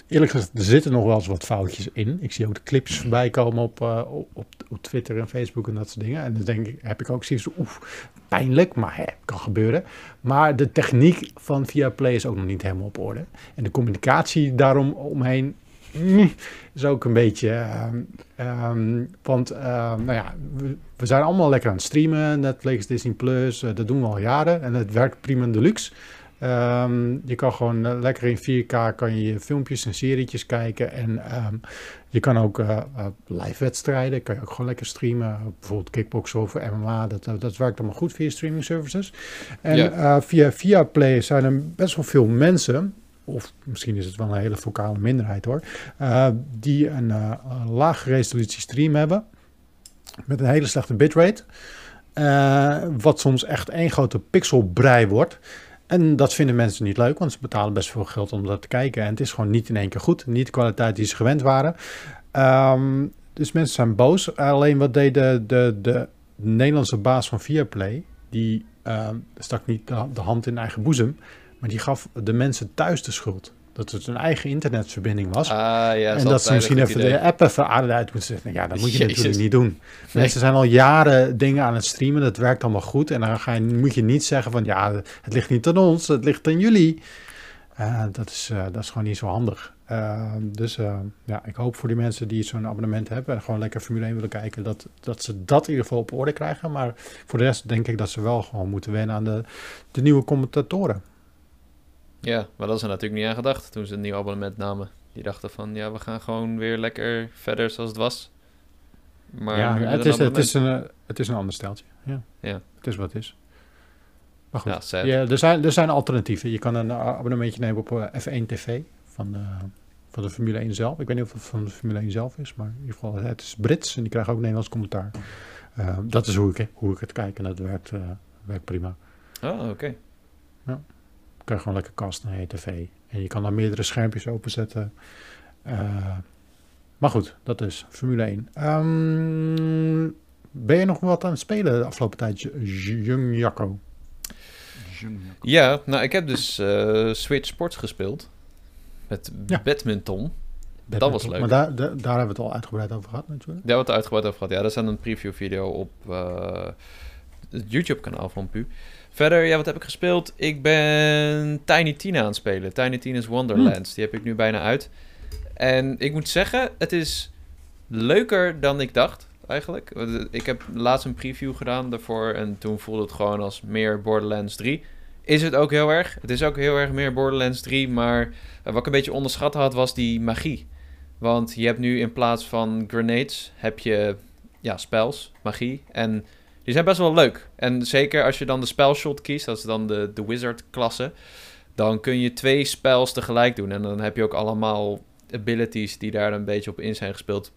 eerlijk gezegd, er zitten nog wel eens wat foutjes in. Ik zie ook de clips voorbij komen op, eh, op, op, Twitter en Facebook en dat soort dingen. En dan denk ik, heb ik ook zoiets oef, pijnlijk, maar hè, kan gebeuren. Maar de techniek van Viaplay is ook nog niet helemaal op orde. En de communicatie daarom omheen is ook een beetje... ehm, ehm, want, ehm, nou ja, we, we zijn allemaal lekker aan het streamen. Netflix, Disney+, Plus, eh, dat doen we al jaren. En het werkt prima deluxe. Ehm, je kan gewoon eh, lekker in 4K kan je je filmpjes en serietjes kijken. En je kan ook eh, live wedstrijden, kan je ook gewoon lekker streamen. Bijvoorbeeld kickboksen of MMA, dat, dat, werkt allemaal goed via streaming services. En Ja. via via Play zijn er best wel veel mensen, of misschien is het wel een hele vocale minderheid hoor, eh, die een, eh, een lage resolutie stream hebben met een hele slechte bitrate. Eh, wat soms echt één grote pixelbrei wordt. En dat vinden mensen niet leuk, want ze betalen best veel geld om dat te kijken. En het is gewoon niet in één keer goed. Niet de kwaliteit die ze gewend waren. Ehm, dus mensen zijn boos. Alleen wat deed de, de, de Nederlandse baas van Viaplay? Die ehm, stak niet de hand in eigen boezem. Maar die gaf de mensen thuis de schuld. Dat het een eigen internetverbinding was. Ah, ja, en dat ze misschien even de app even uit moeten zetten. Ja, dat moet je Jezus. natuurlijk niet doen. Mensen zijn al jaren dingen aan het streamen. Dat werkt allemaal goed. En dan ga je, moet je niet zeggen van ja, het ligt niet aan ons. Het ligt aan jullie. Eh, dat, is, eh, dat is gewoon niet zo handig. Eh, dus ja, ik hoop voor die mensen die zo'n abonnement hebben en gewoon lekker Formule 1 willen kijken, dat, dat ze dat in ieder geval op orde krijgen. Maar voor de rest denk ik dat ze wel gewoon moeten wennen aan de, de nieuwe commentatoren. Ja, maar dat is er natuurlijk niet aan gedacht toen ze een nieuw abonnement namen. Die dachten van, ja, we gaan gewoon weer lekker verder zoals het was. Maar ja, het is, het, is een, het is een ander steltje. Ja. Ja. Het is wat het is. Maar goed. Ja. Ja, er, zijn, er zijn alternatieven. Je kan een eh, abonnementje nemen op eh, F1 TV van, eh, van de Formule 1 zelf. Ik weet niet of het van de Formule 1 zelf is, maar in ieder geval, het is Brits en die krijgen ook Nederlands commentaar. Dat is hoe ik, hoe ik het kijk en dat werkt, werkt prima. Oh, oké. Je krijgt gewoon lekker kast naar je tv. En je kan dan meerdere schermpjes openzetten. Eh, maar goed, dat is Formule 1. Ehm, ben je nog wat aan het spelen de afgelopen tijd, Jung Jacco? Ja, nou, ik heb dus eh, Switch Sports gespeeld. Met Ja. badminton. Dat was leuk. Maar daar, daar, daar hebben we het al uitgebreid over gehad natuurlijk. Daar hebben we het uitgebreid over gehad. Ja, dat is een preview video op eh, het YouTube kanaal van Pu. Verder, ja, wat heb ik gespeeld? Ik ben Tiny Tina aan het spelen. Tiny Tina's Wonderlands. Die heb ik nu bijna uit. En ik moet zeggen, het is leuker dan ik dacht, eigenlijk. Eh, Ik heb laatst een preview gedaan daarvoor en toen voelde het gewoon als meer Borderlands 3. Is het ook heel erg. Het is ook heel erg meer Borderlands 3, maar eh, wat ik een beetje onderschat had was die magie. Want je hebt nu in plaats van grenades, heb je ja, spells, magie. En die zijn best wel leuk. En zeker als je dan de spellshot kiest, dat is dan de, de wizard klasse. Dan kun je twee spells tegelijk doen. En dan heb je ook allemaal abilities die daar een beetje op in zijn gespeeld.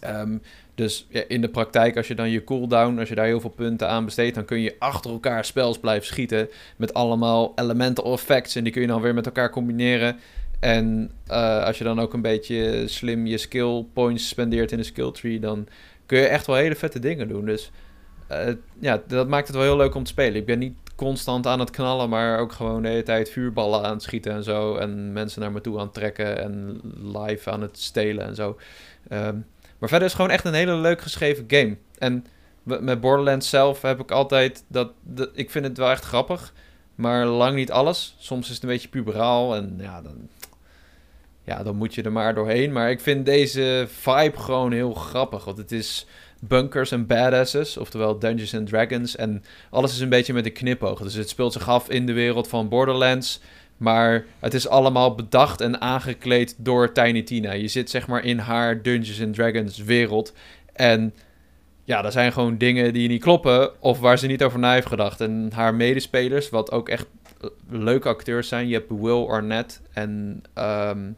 Ehm, dus ja, in de praktijk, als je dan je cooldown, als je daar heel veel punten aan besteedt, dan kun je achter elkaar spells blijven schieten met allemaal elemental effects. En die kun je dan weer met elkaar combineren. En eh, als je dan ook een beetje slim je skill points spendeert in de skill tree, dan kun je echt wel hele vette dingen doen. Dus eh, ja, dat maakt het wel heel leuk om te spelen. Ik ben niet constant aan het knallen, maar ook gewoon de hele tijd vuurballen aan het schieten en zo. En mensen naar me toe aan het trekken en live aan het stelen en zo. Ehm, maar verder is het gewoon echt een hele leuk geschreven game. En met Borderlands zelf heb ik altijd dat, dat... Ik vind het wel echt grappig, maar lang niet alles. Soms is het een beetje puberaal en ja, dan... Ja, dan moet je er maar doorheen. Maar ik vind deze vibe gewoon heel grappig. Want het is bunkers en badasses, oftewel Dungeons and Dragons. En alles is een beetje met een knipoog. Dus het speelt zich af in de wereld van Borderlands. Maar het is allemaal bedacht en aangekleed door Tiny Tina. Je zit zeg maar in haar Dungeons and Dragons wereld. En ja, er zijn gewoon dingen die niet kloppen of waar ze niet over na heeft gedacht. En haar medespelers, wat ook echt eh, leuke acteurs zijn. Je hebt Will Arnett en ehm,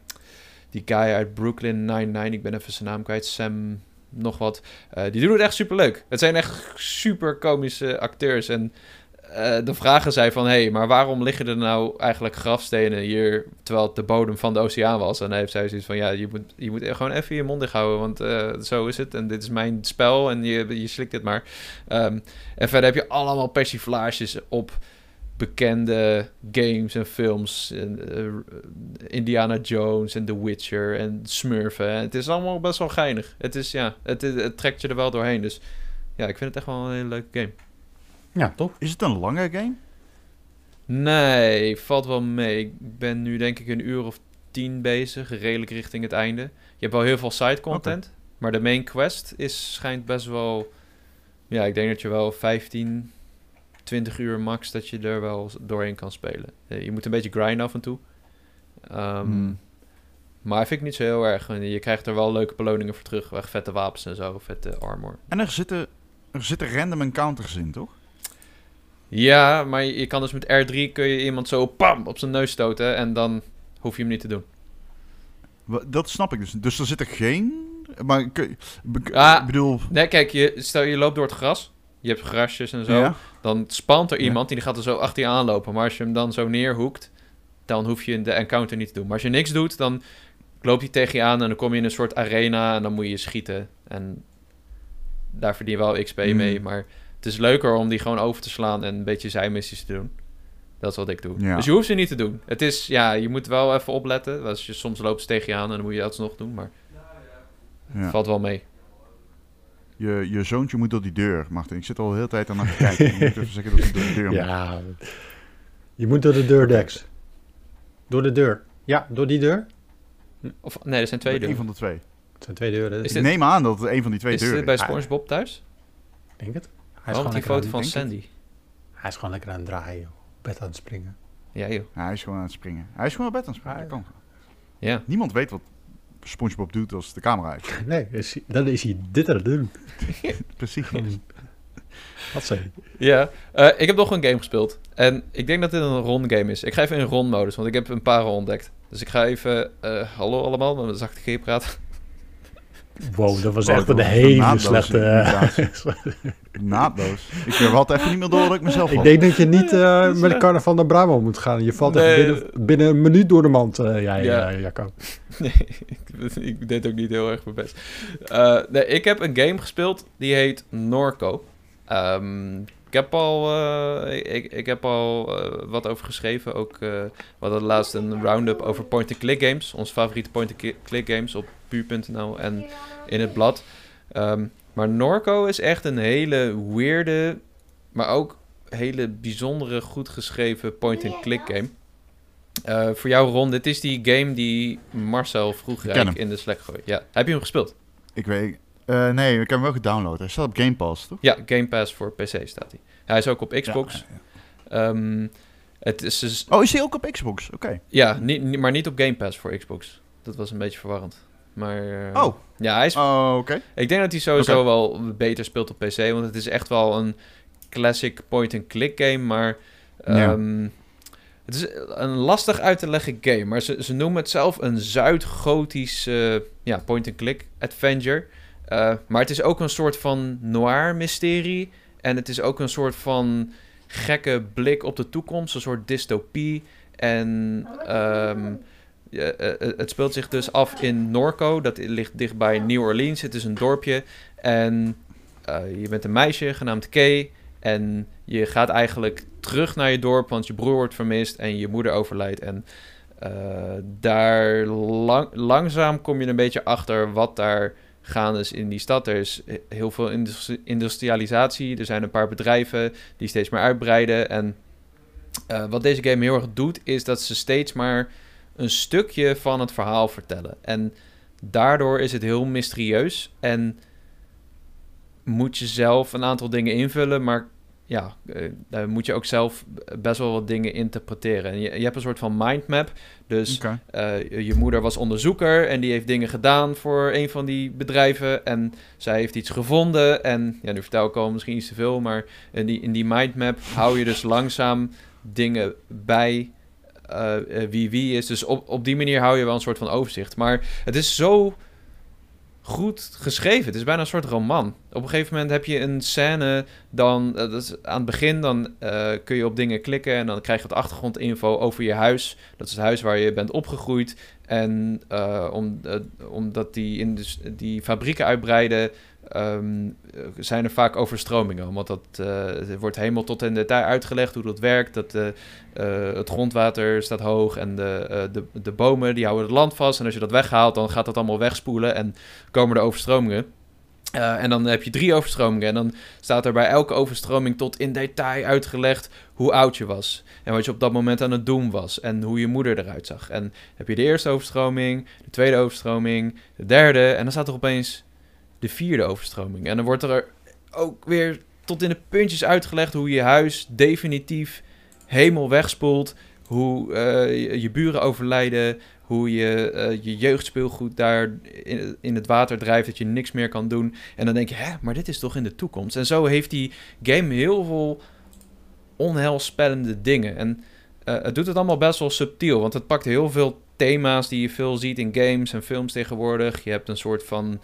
die guy uit Brooklyn Nine-Nine. Ik ben even zijn naam kwijt. Sam nog wat. Eh, die doen het echt super leuk. Het zijn echt super komische acteurs. En eh, de vragen zijn van... hé, hey, maar waarom liggen er nou eigenlijk grafstenen hier... terwijl het de bodem van de oceaan was? En dan heeft zij zoiets van... ja, je moet, je moet gewoon even je mond dicht houden... want eh, zo is het en dit is mijn spel... en je, je slikt dit maar. Ehm, en verder heb je allemaal persiflages op bekende games en films. En, eh, Indiana Jones en The Witcher en Smurfen. Het is allemaal best wel geinig. Het, is, ja, het, het, het trekt je er wel doorheen. Dus ja, ik vind het echt wel een hele leuke game. Ja, top. Is het een lange game? Nee, valt wel mee. Ik ben nu denk ik een uur of tien bezig, redelijk richting het einde. Je hebt wel heel veel side content, maar de main quest is, schijnt best wel... Ja, ik denk dat je wel 15, 20 uur max dat je er wel doorheen kan spelen. Eh, Je moet een beetje grinden af en toe. Ehm, Hmm. Maar vind ik niet zo heel erg. Je krijgt er wel leuke beloningen voor terug. Echt vette wapens en zo, vette armor. En er zitten, er zitten random encounters in, toch? Ja, maar je kan dus met R3 kun je iemand zo pam op zijn neus stoten en dan hoef je hem niet te doen. Dat snap ik dus. Dus er zitten geen... Maar be- Ah. ik bedoel... Nee, kijk, je, stel je loopt door het gras. Je hebt grasjes en zo. Ja? Dan spant er Ja. iemand die gaat er zo achter je aanlopen. Maar als je hem dan zo neerhoekt, dan hoef je de encounter niet te doen. Maar als je niks doet, dan loopt hij tegen je aan en dan kom je in een soort arena en dan moet je schieten. En daar verdien je wel XP Hmm. mee. Maar het is leuker om die gewoon over te slaan en een beetje zijmissies te doen. Dat is wat ik doe. Ja. Dus je hoeft ze niet te doen. Het is, ja, je moet wel even opletten. Als je soms loopt ze tegen je aan en dan moet je dat alsnog doen. Maar het Ja. valt wel mee. Je, je zoontje moet door die deur, Martin. Ik zit al de hele tijd aan naar te kijken. Ik moet even zeggen dat hij door de deur moet. Ja, je moet door de deur, Dex. Door de deur. Ja, door die deur. Of, nee, er zijn twee Een deuren. van de twee. Het zijn twee deuren. Is Ik dit- neem aan dat het een van die twee Is deuren dit bij is. SpongeBob thuis? Ik denk het. Hij is, Oh, gewoon die lekker foto aan, van het. Sandy. hij is gewoon lekker aan het draaien. Bed aan het springen. Ja, joh. Ja, hij is gewoon aan het springen. Hij is gewoon op bed aan het springen. Dat kan. Ja. Niemand weet wat SpongeBob doet als de camera uit. Nee, is, dan is hij dit aan het doen. Precies. Wat zei je? Ja, eh, ik heb nog een game gespeeld. En ik denk dat dit een run game is. Ik ga even in run modus, want ik heb een paar al ontdekt. Dus ik ga even, eh, hallo allemaal, met een zachte G praten. Wow, dat was Wow, echt dat een was hele naadloze slechte... imitatie. Naadloos. Ik had even niet meer door dat ik mezelf ik was. denk dat je niet eh, met de carnaval naar Brabant moet gaan. Je valt Nee. echt binnen, binnen een minuut door de mand, eh jij, Ja. eh, Jacco. Nee, ik, ik deed ook niet heel erg mijn best. Eh, nee, ik heb een game gespeeld, die heet Norco. Ehm, ik heb al, eh, ik, ik heb al eh, wat over geschreven. Ook, eh we hadden laatst een round-up over point-and-click games. Onze favoriete point-and-click games op puur.nl en in het blad. Ehm, maar Norco is echt een hele weirde, maar ook hele bijzondere, goed geschreven point-and-click game. Voor jou, Ron, dit is die game die Marcel vroeg in de Slack gooit. Ja. Heb je hem gespeeld? Ik weet... eh, nee, ik heb hem wel gedownload. Hij staat op Game Pass, toch? Ja, Game Pass voor PC staat hij. Hij is ook op Xbox. Ja, ja. Ehm, het is dus, Oh, is hij ook op Xbox? Oké. ja, niet, maar niet op Game Pass voor Xbox. Dat was een beetje verwarrend. Maar eh, Oh, ja, hij is, oh oké. ik denk dat hij sowieso wel beter speelt op PC. Want het is echt wel een classic point-and-click game. Maar Ja. ehm, het is een lastig uit te leggen game. Maar ze, ze noemen het zelf een Zuid-Gotisch eh, ja, point-and-click adventure. Eh, maar het is ook een soort van noir-mysterie. En het is ook een soort van gekke blik op de toekomst. Een soort dystopie. En ehm, ja, eh, eh, het speelt zich dus af in Norco. Dat ligt dichtbij New Orleans. Het is een dorpje. En je bent een meisje genaamd Kay. En je gaat eigenlijk terug naar je dorp, want je broer wordt vermist en je moeder overlijdt. En daar lang, langzaam kom je een beetje achter wat daar gaande is in die stad. Er is he- heel veel industri- industrialisatie. Er zijn een paar bedrijven die steeds meer uitbreiden. En eh, wat deze game heel erg doet, is dat ze steeds maar een stukje van het verhaal vertellen. En daardoor is het heel mysterieus. En moet je zelf een aantal dingen invullen, maar ja, eh, moet je ook zelf best wel wat dingen interpreteren. En je, je hebt een soort van mindmap. Dus eh, je moeder was onderzoeker en die heeft dingen gedaan voor een van die bedrijven. En zij heeft iets gevonden. En ja, nu vertel ik al misschien iets te veel, maar in die, in die mindmap hou je dus langzaam dingen bij eh, eh, wie wie is. Dus op, op die manier hou je wel een soort van overzicht. Maar het is zo goed geschreven. Het is bijna een soort roman. Op een gegeven moment heb je een scène, dan eh, dat is aan het begin, dan eh, kun je op dingen klikken en dan krijg je wat achtergrondinfo over je huis. Dat is het huis waar je bent opgegroeid. En eh, om, omdat die, in die fabrieken uitbreiden, ehm, eh, zijn er vaak overstromingen. Want dat eh, wordt helemaal tot in detail uitgelegd hoe dat werkt. Dat eh, het grondwater staat hoog en de, eh, de, de bomen die houden het land vast. En als je dat weghaalt, dan gaat dat allemaal wegspoelen en komen er overstromingen. En dan heb je drie overstromingen. En dan staat er bij elke overstroming tot in detail uitgelegd hoe oud je was. En wat je op dat moment aan het doen was. En hoe je moeder eruit zag. En heb je de eerste overstroming, de tweede overstroming, de derde. En dan staat er opeens de vierde overstroming. En dan wordt er ook weer tot in de puntjes uitgelegd hoe je huis definitief helemaal wegspoelt. Hoe eh, je, buren overlijden. Hoe je eh, je jeugdspeelgoed daar in, in het water drijft. Dat je niks meer kan doen. En dan denk je, hè, maar dit is toch in de toekomst. En zo heeft die game heel veel onheilspellende dingen. En eh, het doet het allemaal best wel subtiel. Want het pakt heel veel thema's die je veel ziet in games en films tegenwoordig. Je hebt een soort van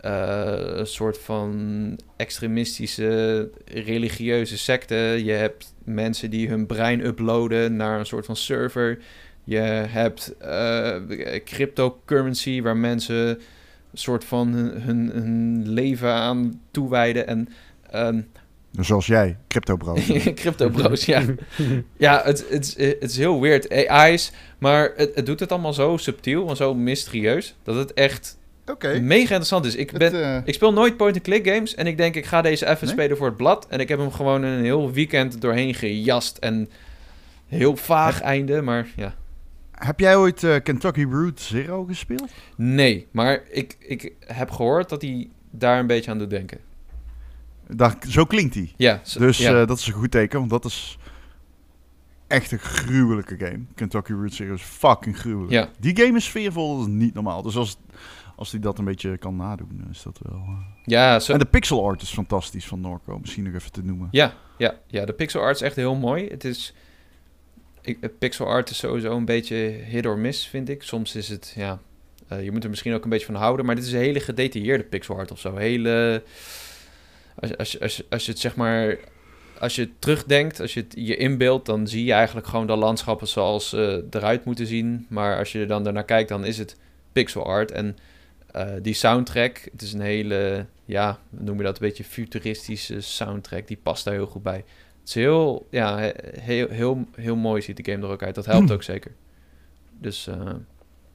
een soort van extremistische religieuze secte. Je hebt mensen die hun brein uploaden naar een soort van server. Je hebt eh, cryptocurrency waar mensen een soort van hun, hun, hun leven aan toewijden. En ehm, Zoals jij, crypto bro. crypto bros, ja. Ja, het, het, is- het is heel weird. AI's, maar het, het doet het allemaal zo subtiel en zo mysterieus dat het echt Oké. mega interessant is. Ik, Het, ben, eh, ik speel nooit point-and-click games en ik denk ik ga deze even Nee? spelen voor het blad. En ik heb hem gewoon een heel weekend doorheen gejast en heel vaag einde, maar ja. Heb jij ooit eh, Kentucky Route Zero gespeeld? Nee, maar ik, ik heb gehoord dat hij daar een beetje aan doet denken. Daar, zo klinkt hij. Ja, zo- Dus ja. eh, dat is een goed teken, want dat is echt een gruwelijke game. Kentucky Route Zero is fucking gruwelijk. Ja. Die game is sfeervol, dat is niet normaal. Dus als, als hij dat een beetje kan nadoen, is dat wel... eh. ja, zo, En de pixel art is fantastisch van Norco, misschien nog even te noemen. Ja, ja, ja, de pixel art is echt heel mooi. Het is ik, eh, pixel art is sowieso een beetje hit or miss, vind ik. Soms is het, ja, eh, je moet er misschien ook een beetje van houden. Maar dit is een hele gedetailleerde pixel art of zo. Hele, als, als, als, als je het zeg maar, als je terugdenkt, als je het je inbeeldt, dan zie je eigenlijk gewoon de landschappen zoals ze eruit moeten zien. Maar als je er dan ernaar kijkt, dan is het pixel art. En eh, die soundtrack, het is een hele, ja, noem je dat, een beetje futuristische soundtrack. Die past daar heel goed bij. Het is heel, ja, he- heel, heel, heel mooi ziet de game er ook uit. Dat helpt ook zeker. Dus eh,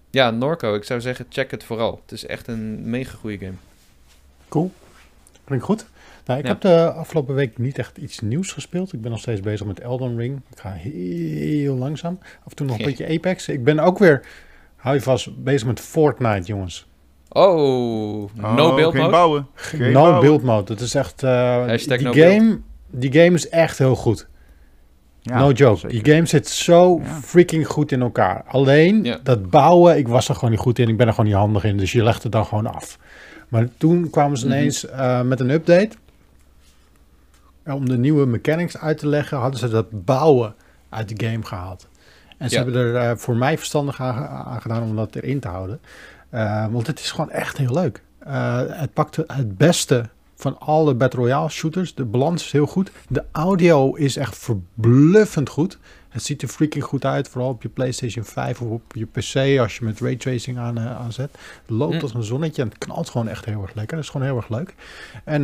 ja, Norco, ik zou zeggen, check het vooral. Het is echt een mega goede game. Cool. Klinkt goed. Nou, ik Ja. heb de afgelopen week niet echt iets nieuws gespeeld. Ik ben nog steeds bezig met Elden Ring. Ik ga heel langzaam. Af en toe nog een beetje Apex. Ik ben ook weer, hou je vast, bezig met Fortnite, jongens. Oh, no Oh, build geen mode? bouwen. Geen no bouwen. build mode. Dat is echt... eh, Hashtag die, no game, die game is echt heel goed. Ja, no joke. zeker. Die game zit zo Ja. freaking goed in elkaar. Alleen Ja. dat bouwen, ik was er gewoon niet goed in. Ik ben er gewoon niet handig in. Dus je legt het dan gewoon af. Maar toen kwamen ze Mhm. ineens eh, met een update. En om de nieuwe mechanics uit te leggen, hadden ze dat bouwen uit de game gehaald. En ze Ja. hebben er eh, voor mij verstandig aan, aan gedaan om dat erin te houden. Eh, want het is gewoon echt heel leuk. Eh, het pakt het beste van alle Battle Royale shooters. De balans is heel goed. De audio is echt verbluffend goed. Het ziet er freaking goed uit, vooral op je PlayStation 5 of op je PC als je met raytracing aan, eh, aanzet. Het loopt Mm. als een zonnetje en het knalt gewoon echt heel erg lekker. Dat is gewoon heel erg leuk. En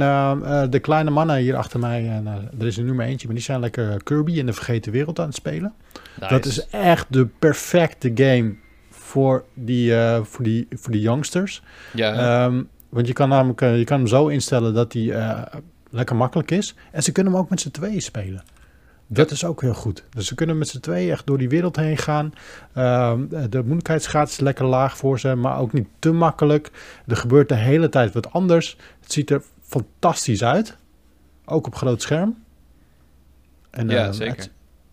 de kleine mannen hier achter mij, en, er is er nu maar eentje, maar die zijn lekker Kirby in de vergeten wereld aan het spelen. Dat is echt de perfecte game voor die, eh, voor die, voor die youngsters. Ja, Ehm, want je kan, namelijk, eh, je kan hem zo instellen dat hij eh, lekker makkelijk is. En ze kunnen hem ook met z'n tweeën spelen. Dat is ook heel goed. Dus ze kunnen met z'n tweeën echt door die wereld heen gaan. Ehm, de moeilijkheidsgraad is lekker laag voor ze, maar ook niet te makkelijk. Er gebeurt de hele tijd wat anders. Het ziet er fantastisch uit. Ook op groot scherm. En, ja ehm, zeker. het-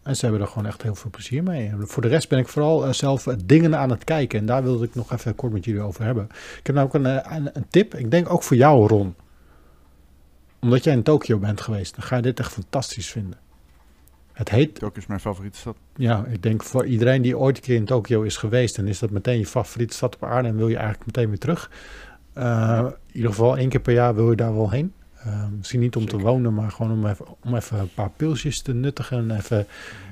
en ze hebben er gewoon echt heel veel plezier mee. Voor de rest ben ik vooral eh, zelf eh, dingen aan het kijken. En daar wilde ik nog even kort met jullie over hebben. Ik heb nou ook een, een, een tip. Ik denk ook voor jou, Ron. Omdat jij in Tokio bent geweest. Dan ga je dit echt fantastisch vinden. Het heet, Tokio is mijn favoriete stad. ja, ik denk voor iedereen die ooit een keer in Tokio is geweest. Dan is dat meteen je favoriete stad op aarde. En wil je eigenlijk meteen weer terug. In ieder geval één keer per jaar wil je daar wel heen. Eh, misschien niet om te wonen, maar gewoon om even, om even een paar pilsjes te nuttigen. En even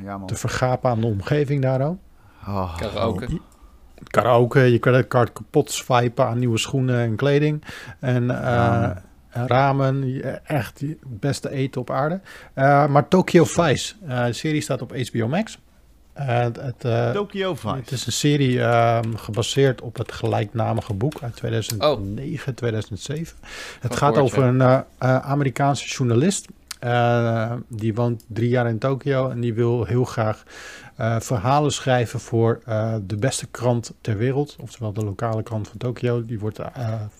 Ja, man. te vergapen aan de omgeving daar ook. Oh, Karaoke. Karaoke, je creditcard kapot swipen aan nieuwe schoenen en kleding. En eh, Ramen. echt het beste eten op aarde. Eh, maar Tokyo Vice, eh, de serie staat op HBO Max. Het, het, eh, Tokyo Vice. het is een serie ehm, gebaseerd op het gelijknamige boek uit 2009, 2007. Het Van gaat over een eh, eh, Amerikaanse journalist. Eh, die woont drie jaar in Tokio en die wil heel graag eh, verhalen schrijven voor eh, de beste krant ter wereld. Oftewel de lokale krant van Tokio. Die wordt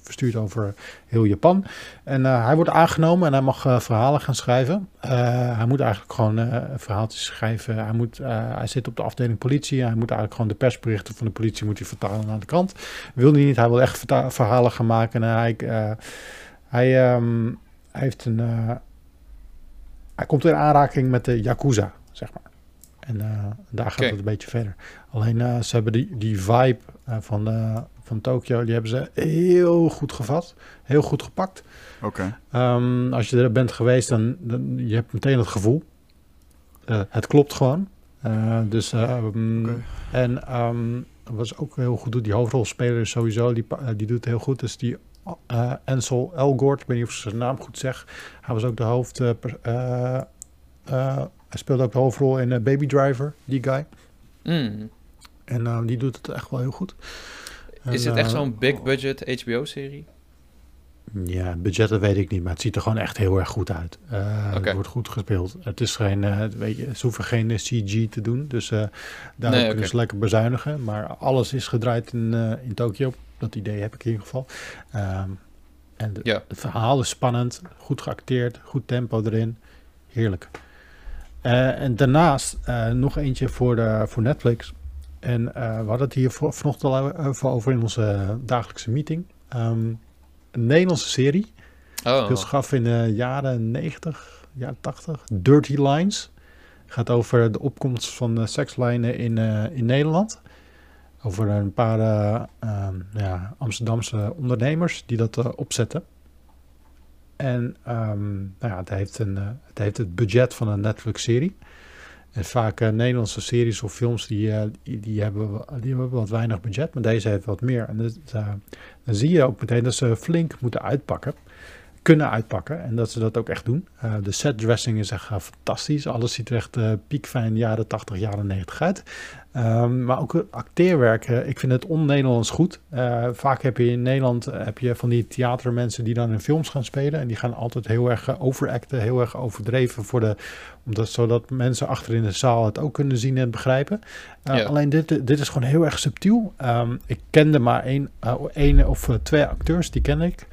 verstuurd over heel Japan. En hij wordt aangenomen en hij mag verhalen gaan schrijven. Hij moet eigenlijk gewoon verhaaltjes schrijven. Hij, moet, hij zit op de afdeling politie. Hij moet eigenlijk gewoon de persberichten van de politie moet hij vertalen naar de krant. Wil hij niet. Hij wil echt verhalen gaan maken. En hij, hij, ehm, hij heeft een... hij komt in aanraking met de Yakuza, zeg maar. En eh, daar gaat het een beetje verder. Alleen eh, ze hebben die, die vibe eh, van, van Tokio, die hebben ze heel goed gevat. Heel goed gepakt. Oké. Ehm, als je er bent geweest, dan, dan je hebt meteen het gevoel. Eh, het klopt gewoon. Eh, dus, ehm. En ehm, wat ze ook heel goed doet, die hoofdrolspeler is sowieso, die, die doet het heel goed. Dus die eh Ansel Elgort, ik weet niet of ik zijn naam goed zeg. Hij was ook de hoofd... eh, eh, hij speelde ook de hoofdrol in Baby Driver, die guy. Mm. En die doet het echt wel heel goed. Is En, het echt zo'n big budget HBO-serie? Ja, budgetten weet ik niet, maar het ziet er gewoon echt heel erg goed uit. Oké. Het wordt goed gespeeld. Het is geen, weet je, ze hoeven geen CG te doen, dus daar Nee, kunnen ze lekker bezuinigen. Maar alles is gedraaid in, in Tokio. Dat idee heb ik in ieder geval. Ehm, en de- Ja. het verhaal is spannend, goed geacteerd, goed tempo erin. Heerlijk. Eh, en daarnaast eh, nog eentje voor, de, voor Netflix. En eh, we hadden het hier voor, vanochtend al over in onze dagelijkse meeting. Ehm, een Nederlandse serie. Oh, Speelt zich af in de jaren 90, jaren 80. Dirty Lines. gaat over de opkomst van uh, sekslijnen in, uh, in Nederland. Over een paar uh, ja, Amsterdamse ondernemers die dat opzetten. En um, nou ja, het, heeft een, het heeft het budget van een Netflix-serie. En vaak Nederlandse series of films die, die, hebben, die hebben wat weinig budget, maar deze heeft wat meer. En dan zie je ook meteen dat ze flink moeten uitpakken kunnen uitpakken. En dat ze dat ook echt doen. De set dressing is echt fantastisch. Alles ziet er echt piekfijn jaren 80, jaren 90 uit. Um, maar ook acteerwerk. ik vind het on-Nederlands goed. vaak heb je in Nederland heb je van die theatermensen die dan in films gaan spelen. En die gaan altijd heel erg overacten, heel erg overdreven. Voor de, omdat, zodat mensen achter in de zaal het ook kunnen zien en begrijpen. Ja. Alleen dit, dit is gewoon heel erg subtiel. Um, ik kende maar één, één of twee acteurs, die ken ik.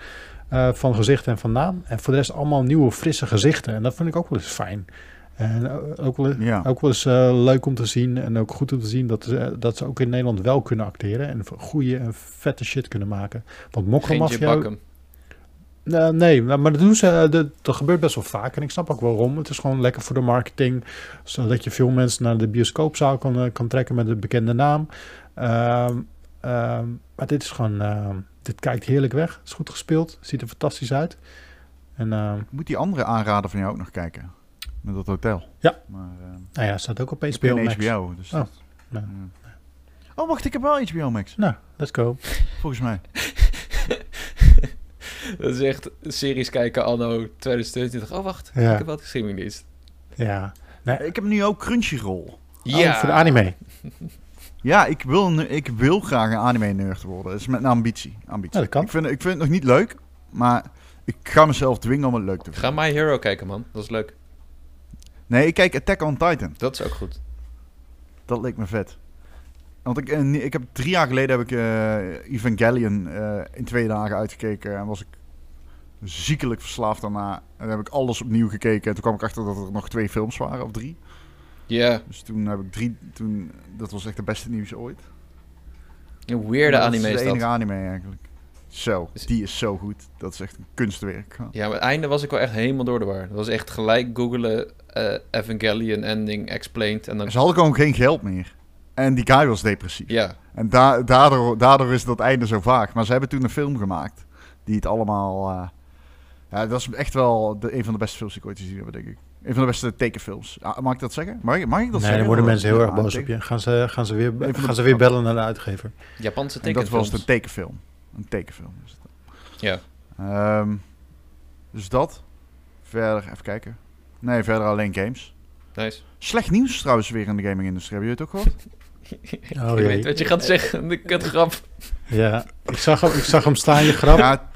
Van gezicht en van naam. En voor de rest allemaal nieuwe, frisse gezichten. En dat vind ik ook wel eens fijn. En ook wel, ja. ook wel eens uh, leuk om te zien. En ook goed om te zien dat, ze, dat ze ook in Nederland wel kunnen acteren. En goede en vette shit kunnen maken. Want Mokkermafia... Uh, nee, maar dat doen ze. Dat, dat gebeurt best wel vaak. En ik snap ook waarom. Het is gewoon lekker voor de marketing. Zodat je veel mensen naar de bioscoopzaal kan, kan trekken met een bekende naam. maar dit is gewoon dit kijkt heerlijk weg. Is goed gespeeld. Ziet er fantastisch uit. En, uh, Moet die andere aanraden van jou ook nog kijken? Met dat hotel. Ja. Maar, uh, nou ja, staat ook op HBO Max. HBO, dus oh. Dat, nou. oh, wacht, ik heb wel HBO Max. Nou, let's go. Volgens mij. dat is echt series kijken anno 2022. Oh, wacht. Ja. Ik heb wel de streamingdienst. Ja. Nee. Ik heb nu ook Crunchyroll. Ja. Oh, voor de anime. Ja, ik wil, ik wil graag een anime-nerd worden. Dat is met een ambitie. ambitie. Ja, dat kan. Ik vind, ik vind het nog niet leuk, maar ik ga mezelf dwingen om het leuk te vinden. Ga My Hero kijken, man. Dat is leuk. Nee, ik kijk Attack on Titan. Dat is ook goed. Dat leek me vet. Want ik, eh, ik heb drie jaar geleden heb ik uh, Evangelion uh, in twee dagen uitgekeken. En was ik ziekelijk verslaafd daarna. En dan heb ik alles opnieuw gekeken. En toen kwam ik achter dat er nog twee films waren, of drie. Ja. Dus toen heb ik drie, toen, dat was echt de beste nieuws ooit. Een weirde anime is dat. is de enige anime eigenlijk. Zo, die is zo goed. Dat is echt een kunstwerk. Ja, maar het einde was ik wel echt helemaal door de war. Dat was echt gelijk googelen uh, Evangelion ending explained. En dan... Ze hadden gewoon geen geld meer. En die guy was depressief. Ja. En da daardoor, daardoor is dat einde zo vaag. Maar ze hebben toen een film gemaakt. Die het allemaal... Uh, ja, dat is echt wel de, een van de beste films die ik ooit gezien heb, denk ik. Een van de beste tekenfilms. Ah, mag ik dat zeggen? Mag ik, mag ik dat nee, zeggen? dan worden mensen heel erg boos op je. Gaan ze, gaan ze, weer, gaan ze weer bellen naar de uitgever. Japanse tekenfilms. dat was een tekenfilm. Een tekenfilm is het. Ja. Um, dus dat. Verder, even kijken. Nee, verder alleen games. Nice. Slecht nieuws trouwens weer in de gaming-industrie. Hebben jullie het ook gehoord? oh, ik weet wat je gaat zeggen. De kutgrap. Ja, ik zag hem, ik zag hem staan, je grap. Ja,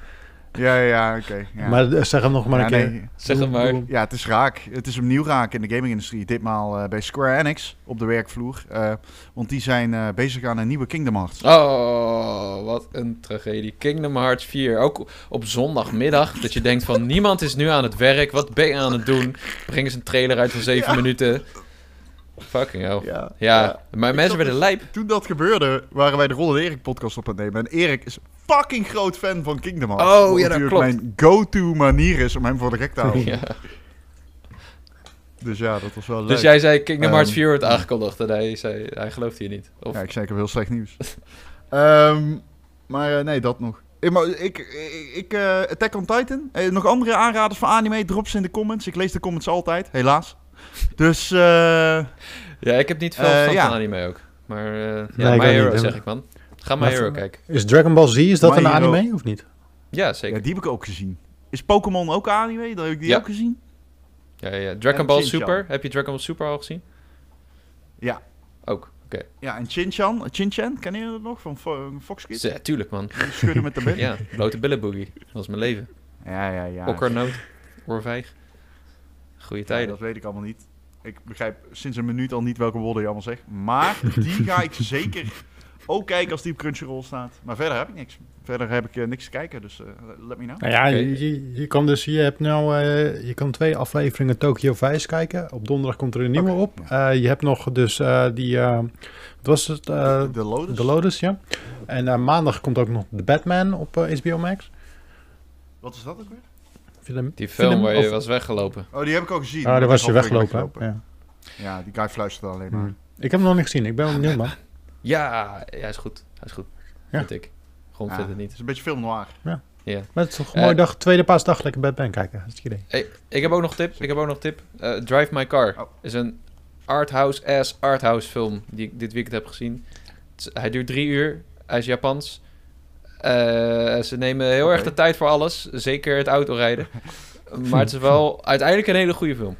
ja, ja, oké. ja. Maar eh, zeg hem nog maar een keer. zeg hem maar. Ja, het is raak. Het is opnieuw raak in de gaming-industrie. Ditmaal uh, bij Square Enix op de werkvloer. Uh, want die zijn bezig aan een nieuwe Kingdom Hearts. Oh, wat een tragedie. Kingdom Hearts 4. Ook op zondagmiddag. Dat je denkt van niemand is nu aan het werk. Wat ben je aan het doen? Breng eens een trailer uit van 7 minuten. Fucking hell. Ja, ja. maar mensen werden lijp. Toen dat gebeurde, waren wij de Ron en Erik podcast op het nemen. En Erik is fucking groot fan van Kingdom Hearts. Oh, ja, dat klopt. mijn go-to manier is om hem voor de gek te houden. ja. Dus ja, dat was wel leuk. Dus jij zei Kingdom Hearts 4 wordt aangekondigd en hij, zei, hij gelooft hier niet? Of? Ja, ik zei ik heb heel slecht nieuws. um, maar uh, nee, dat nog. Ik, ik, ik uh, Attack on Titan. Uh, nog andere aanraders van anime, drop ze in de comments. Ik lees de comments altijd, helaas. Dus... ja, ik heb niet veel van ja. anime ook. Maar ja, nee, My Hero niet, zeg ik, man. Ga My Hero kijken. Is Dragon Ball Z, is dat My een Hero. anime of niet? Ja, zeker. Ja, die heb ik ook gezien. Is Pokémon ook anime? Dat heb ik die ja. ook gezien. Ja, ja. Dragon en Ball Super. Heb je Dragon Ball Super al gezien? Ja. Ook, oké. Okay. Ja, en Chin-chan, Chin-chan, ken je dat nog van Fox Kids? Ja, tuurlijk man. Schudden met de billen. ja, blote billenboogie. Dat was mijn leven. Ja, ja, ja. Okkernoot, oorvijg. Goeie tijden. Ja, dat weet ik allemaal niet. Ik begrijp sinds een minuut al niet welke woorden je allemaal zegt. Maar die ga ik zeker ook kijken als die op Crunchyroll staat. Maar verder heb ik niks. Verder heb ik uh, niks te kijken, dus uh, let me know. Nou ja, okay. je, je, kan dus, je hebt nou, uh, je kan twee afleveringen Tokyo Vice kijken. Op donderdag komt er een nieuwe okay. op. je hebt nog dus die, wat was het? de, de Lotus. De Lotus, ja. En maandag komt ook nog The Batman op HBO Max. Wat is dat ook weer? Film, die film, film waar je of... was weggelopen. Oh, die heb ik ook gezien. Oh, daar was je weggelopen, weggelopen. Ja. Ja, die guy fluistert alleen maar. Hmm. Ik heb hem nog niet gezien. Ik ben wel benieuwd, man. Ja, hij is goed. Hij is goed. Ja. Vind ik. Gewoon Ja, vind het Het niet. is een beetje film noir. Ja. Maar het is toch een Eh, mooie dag, tweede paasdag, lekker Batman kijken. Dat is het idee. Hey, ik heb ook nog tip. Ik heb ook nog tip. Eh, Drive My Car Oh. is een arthouse-ass arthouse film die ik dit weekend heb gezien. Het hij duurt drie uur. Hij is Japans. Eh, ze nemen heel erg de tijd voor alles. Zeker het autorijden. maar het is wel uiteindelijk een hele goede film.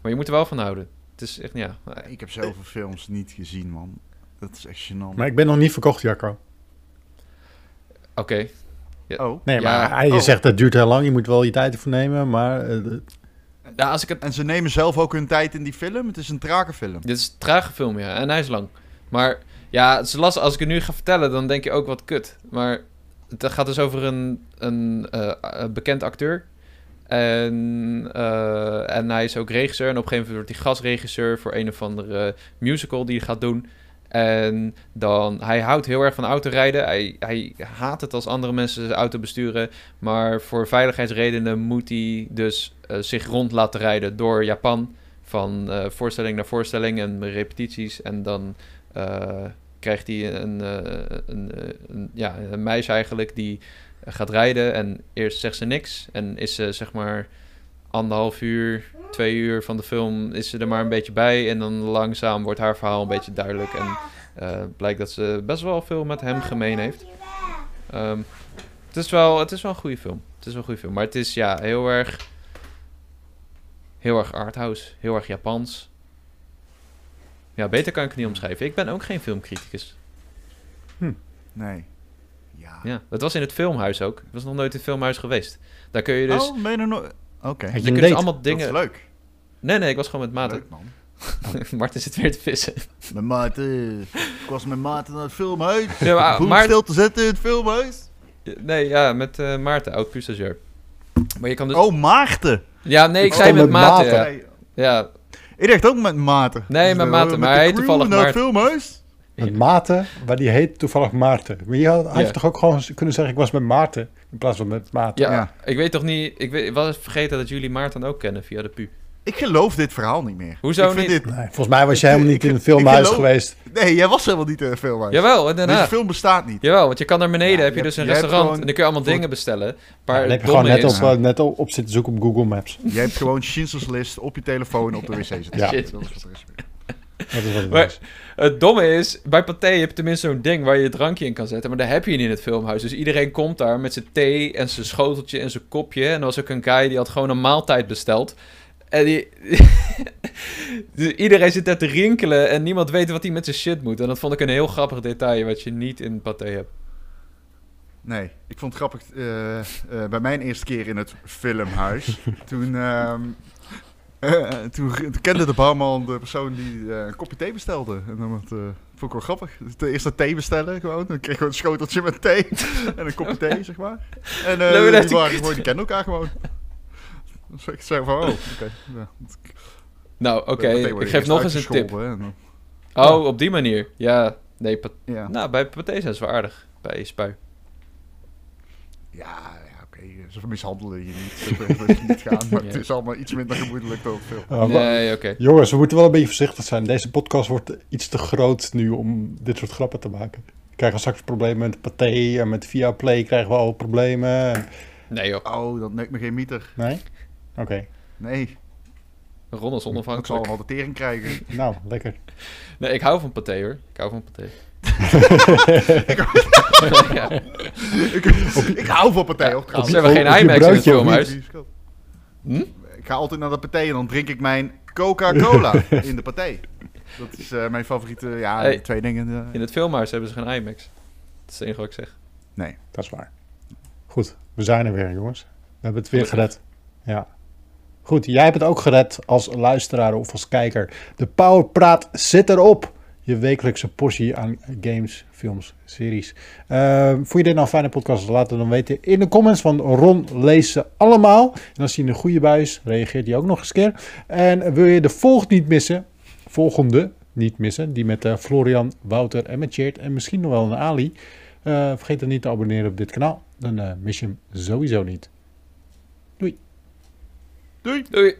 Maar je moet er wel van houden. Het is echt, ja. Ik heb zoveel films niet gezien, man. Dat is echt gênant. Maar ik ben nog niet verkocht, Jacco. Oké. Oh, Nee, Ja, maar hij, je oh. zegt dat duurt heel lang. Je moet wel je tijd ervoor nemen. Maar eh, Ja, als ik het en ze nemen zelf ook hun tijd in die film. Het is een trage film. Dit is een trage film, ja. En hij is lang. Maar ja, het. Als ik het nu ga vertellen, dan denk je ook wat kut. Maar het gaat dus over een, een eh, eh, bekend acteur. En, eh, en hij is ook regisseur. En op een gegeven moment wordt hij gastregisseur voor een of andere musical die hij gaat doen. En dan, hij houdt heel erg van autorijden. Hij, hij haat het als andere mensen de auto besturen. Maar voor veiligheidsredenen moet hij dus zich rond laten rijden door Japan. Van voorstelling naar voorstelling en repetities. En dan krijgt hij een, eh, een, eh, een, ja, een meisje eigenlijk die gaat rijden. En eerst zegt ze niks. En is ze zeg maar anderhalf uur, twee uur van de film is ze er maar een beetje bij. En dan langzaam wordt haar verhaal een beetje duidelijk. En eh, blijkt dat ze best wel veel met hem gemeen heeft. Ehm, het, is wel, het is wel een goede film. Het is wel een goede film. Maar het is ja, heel erg... Heel erg arthouse. Heel erg Japans. Ja, beter kan ik het niet omschrijven. Ik ben ook geen filmcriticus. Nee. Ja. Ja, dat was in het filmhuis ook. Ik was nog nooit in het filmhuis geweest. Daar kun je dus... Oh, ben je er nog... Oké. Je kun een je dus allemaal Dat dingen... is leuk. Nee, nee, ik was gewoon met Maarten. Leuk, man. Martin zit weer te vissen. Met Maarten. Ik was met Maarten naar het filmhuis. Ja, maar, stil te zetten in het filmhuis. Nee, ja, met eh, Maarten, oud pustagiair. Maar je kan dus... Oh, Maarten. Ja, nee, ik Oh, zei met, met Maarten. Ja, Ik dacht ook met Maarten. Nee, met de- Maarten, maar hij toevallig Maarten. filmhuis. met Maarten, maar die heet toevallig Maarten. Maar je had, hij Ja. heeft toch ook gewoon kunnen zeggen, ik was met Maarten. In plaats van met Maarten. ja, Ja. ik weet toch niet... Ik, weet, ik was vergeten dat jullie Maarten ook kennen via de pu. Ik geloof dit verhaal niet meer. Hoezo ik vind niet? Dit... Nee, volgens mij was jij helemaal niet in het Ik filmhuis geloof- geweest. Nee, jij was helemaal niet in het filmhuis. Jawel, en Deze daarna. film bestaat niet. Jawel, want je kan naar beneden, Ja, heb je je dus een je restaurant gewoon en dan kun je allemaal dingen bestellen. Ja, Maar dan heb het je gewoon domme net, is... op, eh, net op, op zitten zoeken op Google Maps. Jij hebt gewoon Schindler's List op je telefoon op de wc zitten. Ja. Shit. Dat is wat er is. Dat is wat het Maar-. Het domme is, bij Pathé heb je tenminste zo'n ding waar je je drankje in kan zetten. Maar dat heb je niet in het filmhuis. Dus iedereen komt daar met zijn thee en zijn schoteltje en zijn kopje. En er was ook een guy die had gewoon een maaltijd besteld. En die... dus iedereen zit daar te rinkelen en niemand weet wat hij met zijn shit moet. En dat vond ik een heel grappig detail wat je niet in Pathé hebt. Nee, ik vond het grappig. eh, eh, bij mijn eerste keer in het filmhuis. toen, ehm, eh, toen, toen kende de barman de persoon die een kopje thee bestelde. En dan wat, vond ik wel grappig. De eerste thee bestellen gewoon. Dan kreeg ik gewoon een schoteltje met thee. en een kopje thee, zeg maar. En dat die, waren gewoon, die kenden elkaar gewoon. Dus ik zei van, oh, oké. Ja, Nou, oké, ik geef nog eens een tip. en Oh, op die manier. Ja, nee, Ja, nou, bij Pathé zijn ze wel aardig. Bij Spui. ja, ja oké. Ze mishandelen je niet. Ik niet gaan. Maar Ja. het is allemaal iets minder gemoedelijk dan. Uh, wa- Nee, oké. Jongens, we moeten wel een beetje voorzichtig zijn. Deze podcast wordt iets te groot nu om dit soort grappen te maken. We krijgen straks problemen met Pathé en met Viaplay krijgen we al problemen. En- Nee joh, Oh, dat neukt me geen mieter. Nee? Oké, Nee, Ron is ik zal onafhankelijk. allemaal de tering krijgen. nou, lekker. Nee, ik hou van paté hoor. Ik hou van paté. ja. ik, ik hou van partij, op Ze hebben geen IMAX in het filmhuis. Hm? Ik ga altijd naar de partij en dan drink ik mijn Coca-Cola in de partij. Dat is eh, mijn favoriete, ja, Hey. twee dingen. eh. In het filmhuis hebben ze geen IMAX. Dat is het enige wat ik zeg. nee. Dat is waar. Goed, we zijn er weer, jongens. We hebben het weer gered. Ja. Goed, jij hebt het ook gered als luisteraar of als kijker. De Powerpraat zit erop. Je wekelijkse portie aan games, films, series. Eh, vond je dit nou een fijne podcast? Laat het dan weten in de comments. Want Ron leest ze allemaal. En als hij in een goede bui is, reageert hij ook nog eens een keer. En wil je de volgende niet missen? Volgende niet missen. Die met eh, Florian, Wouter en met Cheert. En misschien nog wel een Ali. Eh, vergeet dan niet te abonneren op dit kanaal. Dan eh, mis je hem sowieso niet. Doei! Doei!